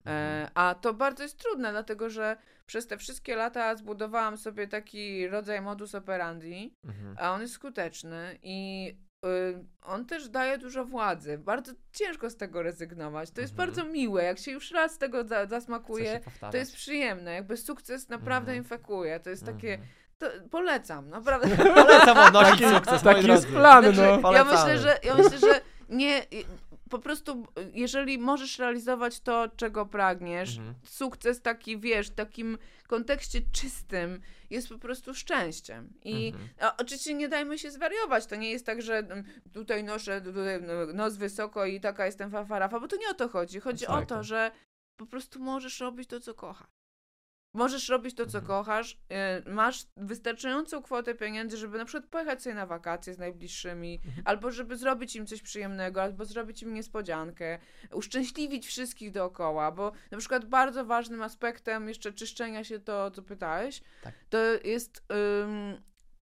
E, a to bardzo jest trudne, dlatego że przez te wszystkie lata zbudowałam sobie taki rodzaj modus operandi, Mhm. a on jest skuteczny i on też daje dużo władzy. Bardzo ciężko z tego rezygnować. To jest Mhm. bardzo miłe. Jak się już raz tego za, zasmakuje, to jest przyjemne. Jakby sukces naprawdę Mhm. infekuje. To jest takie. Mhm. To polecam, naprawdę. Polecam odnosić sukces, Taki jest plan, Znaczy, no. ja myślę, że ja myślę, że nie. Po prostu, jeżeli możesz realizować to, czego pragniesz, Mhm. sukces taki, wiesz, w takim kontekście czystym jest po prostu szczęściem. I Mhm. oczywiście nie dajmy się zwariować. To nie jest tak, że mm, tutaj noszę tutaj no, nos wysoko i taka jestem fafarafa, bo to nie o to chodzi. Chodzi o Tak. to, że po prostu możesz robić to, co kochasz. Możesz robić to, co Mhm. kochasz, y, masz wystarczającą kwotę pieniędzy, żeby na przykład pojechać sobie na wakacje z najbliższymi, Mhm. albo żeby zrobić im coś przyjemnego, albo zrobić im niespodziankę, uszczęśliwić wszystkich dookoła, bo na przykład bardzo ważnym aspektem jeszcze czyszczenia się to, co pytałeś, Tak. to jest ym,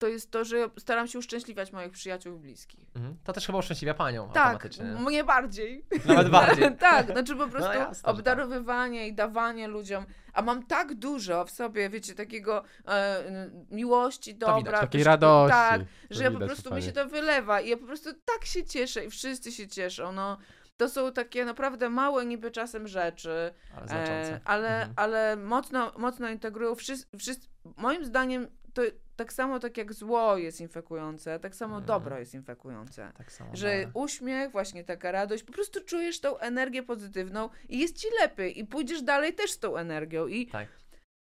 to jest to, że staram się uszczęśliwiać moich przyjaciół i bliskich. Mhm. To też chyba uszczęśliwia panią Tak, automatycznie. mnie bardziej. Nawet bardziej. tak, znaczy po prostu jasne, że tak. obdarowywanie i dawanie ludziom, a mam tak dużo w sobie, wiecie, takiego e, miłości, To widać. dobra. Takiej też- radości. Tak, że ja po prostu mi się to wylewa i ja po prostu tak się cieszę i wszyscy się cieszą, no. To są takie naprawdę małe niby czasem rzeczy, Ale znaczące. e, ale, Mhm. ale mocno, mocno integrują wszyscy, wszyscy, moim zdaniem to tak samo tak jak zło jest infekujące, tak samo Mhm. dobro jest infekujące. Tak samo. Że ale- uśmiech, właśnie taka radość, po prostu czujesz tą energię pozytywną i jest ci lepiej i pójdziesz dalej też z tą energią i Tak.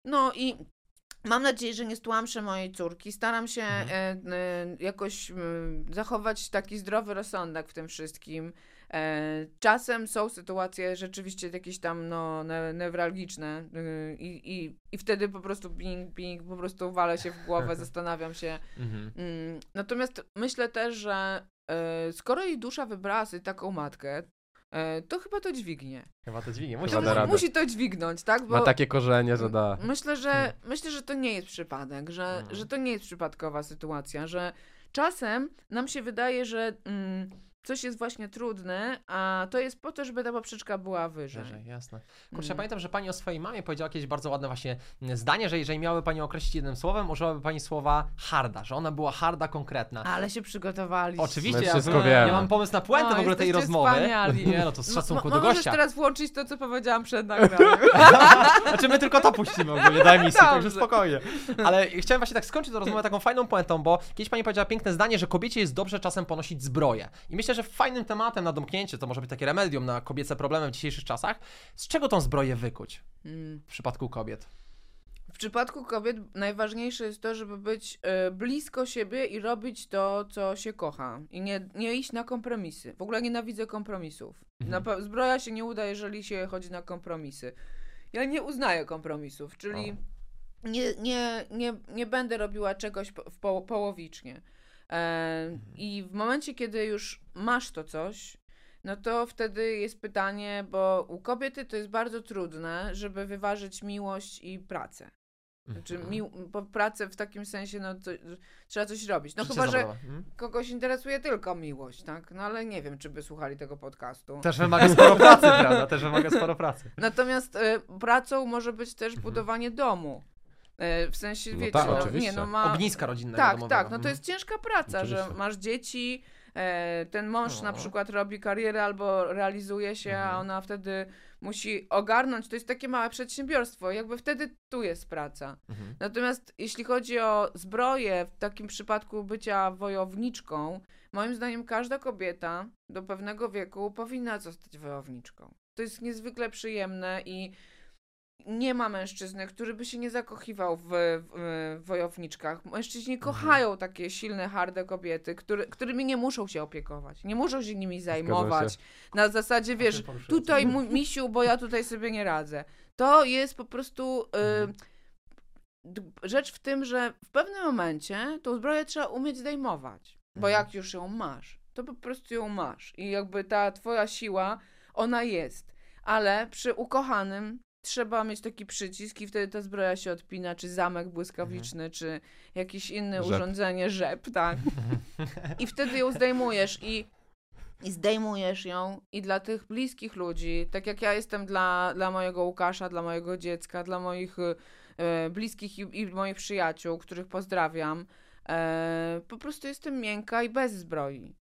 no i Mam nadzieję, że nie stłamszę mojej córki. Staram się Mhm. e, e, jakoś mm, zachować taki zdrowy rozsądek w tym wszystkim. E, czasem są sytuacje rzeczywiście jakieś tam no, ne, newralgiczne y, i, i, i wtedy po prostu ping, ping, po prostu walę się w głowę, zastanawiam się. Mhm. Mm, Natomiast myślę też, że e, skoro jej dusza wybrała sobie taką matkę, e, to chyba to dźwignie. Chyba to dźwignie. To Musi radę. musi to dźwignąć, tak? Ma takie korzenie, że da. Myślę, że, Hmm. myślę, że to nie jest przypadek, że, Mhm. że to nie jest przypadkowa sytuacja, że czasem nam się wydaje, że mm, coś jest właśnie trudne, a to jest po to, żeby ta poprzeczka była wyżej. Wyżej, jasne. Kurczę, ja Mm. pamiętam, że pani o swojej mamie powiedziała jakieś bardzo ładne właśnie zdanie, że jeżeli miałaby pani określić jednym słowem, użyłaby pani słowa harda, że ona była harda, konkretna. Ale się przygotowaliście. Oczywiście, My ja, wszystko ja wiemy. mam pomysł na puentę w ogóle tej rozmowy. wspaniali. Nie, no to z szacunku do Możesz gościa. teraz włączyć to, co powiedziałam przed nagraniem. Znaczy my tylko to puścimy ogólnie do emisji, Dobrze. także spokojnie. Ale chciałem właśnie tak skończyć tę rozmowę taką fajną puentą, bo kiedyś pani powiedziała piękne zdanie, że kobiecie jest dobrze czasem ponosić zbroję. I myślę, że fajnym tematem na domknięcie, to może być takie remedium na kobiece problemy w dzisiejszych czasach, z czego tą zbroję wykuć Mm. w przypadku kobiet? W przypadku kobiet najważniejsze jest to, żeby być e, blisko siebie i robić to, co się kocha. I nie, nie iść na kompromisy. W ogóle nienawidzę kompromisów. Pe- zbroja się nie uda, jeżeli się chodzi na kompromisy. Ja nie uznaję kompromisów, czyli nie, nie, nie, nie będę robiła czegoś po, po, połowicznie. E, I w momencie, kiedy już masz to coś, no to wtedy jest pytanie, bo u kobiety to jest bardzo trudne, żeby wyważyć miłość i pracę. Znaczy, Mhm. mi, po pracę w takim sensie, no to, trzeba coś robić. No Życie chyba, że zawodowe. Mhm. kogoś interesuje tylko miłość, tak? No ale nie wiem, czy by słuchali tego podcastu. Też wymaga sporo pracy, prawda? Też wymaga sporo pracy. Natomiast y, pracą może być też Mhm. budowanie domu. Y, w sensie, No wiecie, tak, no, oczywiście. nie, no ma... Ogniska rodzinnego Tak, domowego. tak, no to Mhm. jest ciężka praca, że Oczywiście. masz dzieci, e, ten mąż na No. przykład robi karierę albo realizuje się, a Mhm. ona wtedy musi ogarnąć, to jest takie małe przedsiębiorstwo, jakby wtedy tu jest praca. Mhm. Natomiast jeśli chodzi o zbroję, w takim przypadku bycia wojowniczką, moim zdaniem każda kobieta do pewnego wieku powinna zostać wojowniczką. To jest niezwykle przyjemne i nie ma mężczyzny, który by się nie zakochiwał w, w, w wojowniczkach. Mężczyźni kochają takie silne, harde kobiety, który, którymi nie muszą się opiekować. Nie muszą się nimi zajmować. Na zasadzie, wiesz, tutaj misiu, bo ja tutaj sobie nie radzę. To jest po prostu y, d- rzecz w tym, że w pewnym momencie tą zbroję trzeba umieć zdejmować. Bo Mhm. jak już ją masz, to po prostu ją masz. I jakby ta twoja siła, ona jest. Ale przy ukochanym trzeba mieć taki przycisk i wtedy ta zbroja się odpina, czy zamek błyskawiczny, czy jakieś inne Rzep. urządzenie, rzep, tak. I wtedy ją zdejmujesz i i zdejmujesz ją i dla tych bliskich ludzi, tak jak ja jestem dla, dla mojego Łukasza, dla mojego dziecka, dla moich e, bliskich i, i moich przyjaciół, których pozdrawiam, e, po prostu jestem miękka i bez zbroi.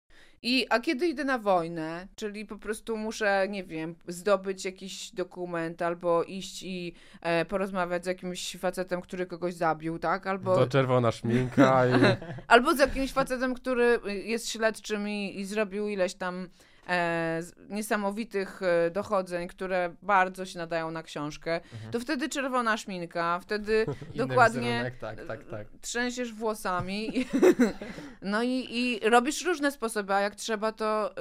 I, a kiedy idę na wojnę, czyli po prostu muszę, nie wiem, zdobyć jakiś dokument albo iść i e, porozmawiać z jakimś facetem, który kogoś zabił, tak? Albo, To czerwona szminka i... Albo z jakimś facetem, który jest śledczym i, i zrobił ileś tam e, niesamowitych e, dochodzeń, które bardzo się nadają na książkę, to wtedy czerwona szminka, wtedy dokładnie wizerunek, tak, tak, tak. trzęsiesz włosami. I, no i, i robisz różne sposoby, a jak trzeba, to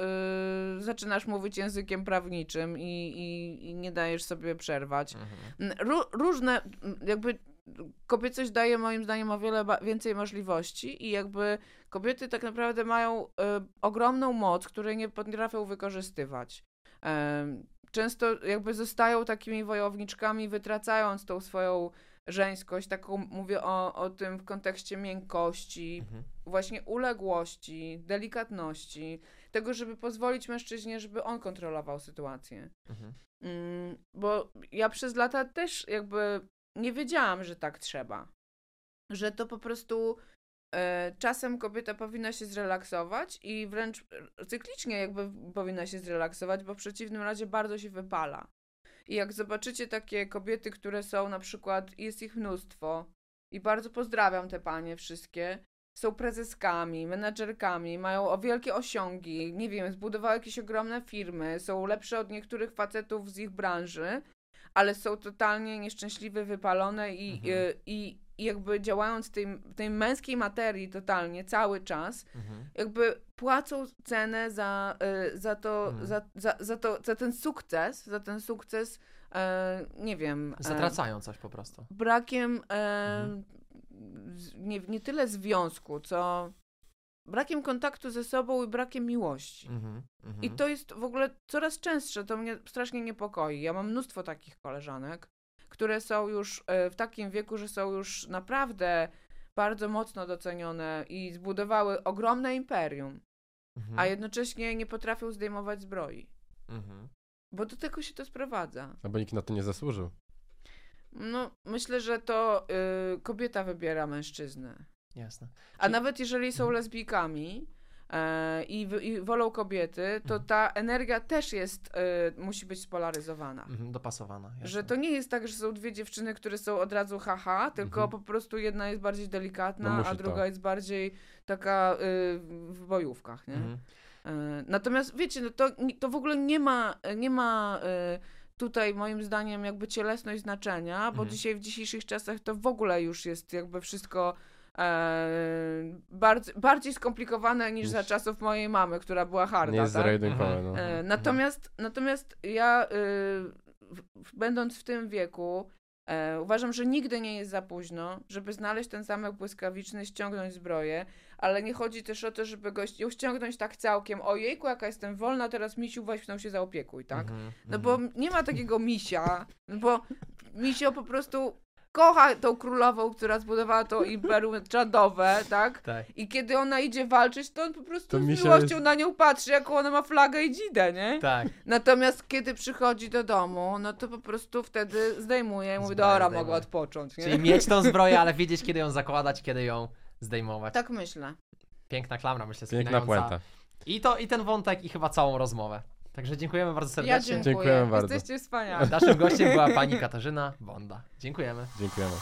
y, zaczynasz mówić językiem prawniczym i, i, i nie dajesz sobie przerwać. Mhm. Ró- różne, jakby kobiecość daje moim zdaniem o wiele więcej możliwości i jakby kobiety tak naprawdę mają y, ogromną moc, której nie potrafią wykorzystywać. Em, często jakby zostają takimi wojowniczkami, wytracając tą swoją żeńskość, taką mówię o, o tym w kontekście miękkości, Mhm. właśnie uległości, delikatności, tego, żeby pozwolić mężczyźnie, żeby on kontrolował sytuację. Mhm. Mm, bo ja przez lata też jakby nie wiedziałam, że tak trzeba. Że to po prostu e, czasem kobieta powinna się zrelaksować i wręcz cyklicznie jakby powinna się zrelaksować, bo w przeciwnym razie bardzo się wypala. I jak zobaczycie takie kobiety, które są na przykład, jest ich mnóstwo i bardzo pozdrawiam te panie wszystkie, są prezeskami, menadżerkami, mają o wielkie osiągi, nie wiem, zbudowały jakieś ogromne firmy, są lepsze od niektórych facetów z ich branży, ale są totalnie nieszczęśliwe, wypalone i, Mhm. y, i i jakby działając w tej, tej męskiej materii totalnie cały czas, Mhm. jakby płacą cenę za, y, za, to, Mhm. za, za, za, to, za ten sukces, za ten sukces, e, nie wiem, e, Zatracają coś po prostu. brakiem e, Mhm. nie, nie tyle związku, co brakiem kontaktu ze sobą i brakiem miłości. Mhm. Mhm. I to jest w ogóle coraz częstsze, to mnie strasznie niepokoi. Ja mam mnóstwo takich koleżanek, które są już e, w takim wieku, że są już naprawdę bardzo mocno docenione i zbudowały ogromne imperium, Mhm. a jednocześnie nie potrafią zdejmować zbroi. Mhm. Bo do tego się to sprowadza. Albo nikt na to nie zasłużył. No, myślę, że to y, kobieta wybiera mężczyznę. Jasne. A Czyli- nawet jeżeli są lesbijkami e, i, w- i wolą kobiety, to Mhm. ta energia też jest, e, musi być spolaryzowana. Mhm. Dopasowana. Jasne. Że to nie jest tak, że są dwie dziewczyny, które są od razu haha, tylko Mhm. po prostu jedna jest bardziej delikatna, No a to. druga jest bardziej taka y, w bojówkach, nie? Mhm. E, Natomiast wiecie, no to, to w ogóle nie ma, nie ma e, tutaj moim zdaniem jakby cielesność znaczenia, bo Mhm. dzisiaj w dzisiejszych czasach to w ogóle już jest jakby wszystko bardziej, bardziej skomplikowane niż za czasów mojej mamy, która była harda. Nie jest tak? Mhm. no. Natomiast, natomiast ja, y, będąc w tym wieku, e, uważam, że nigdy nie jest za późno, żeby znaleźć ten zamek błyskawiczny, ściągnąć zbroję, ale nie chodzi też o to, żeby go ją ściągnąć tak całkiem, ojejku, jaka jestem wolna, teraz misiu, weź mną się zaopiekuj, tak? Mhm. No bo nie ma takiego misia, bo misio po prostu kocha tą królową, która zbudowała to imperium czadowe, tak? Tak. I kiedy ona idzie walczyć, to on po prostu To z miłością jest- na nią patrzy, jaką ona ma flagę i dzidę, nie? Tak. Natomiast kiedy przychodzi do domu, no to po prostu wtedy zdejmuje i mówi, Zbroję dobra, zdejmuje. mogę odpocząć, nie? Czyli mieć tą zbroję, ale wiedzieć, kiedy ją zakładać, kiedy ją zdejmować. Tak myślę. Piękna klamra, myślę, Piękna puenta. I to, i ten wątek, i chyba całą rozmowę. Także dziękujemy bardzo Ja serdecznie. dziękuję. Dziękujemy bardzo. Jesteście wspaniali. Naszym gościem była pani Katarzyna Wonda. Dziękujemy. Dziękujemy.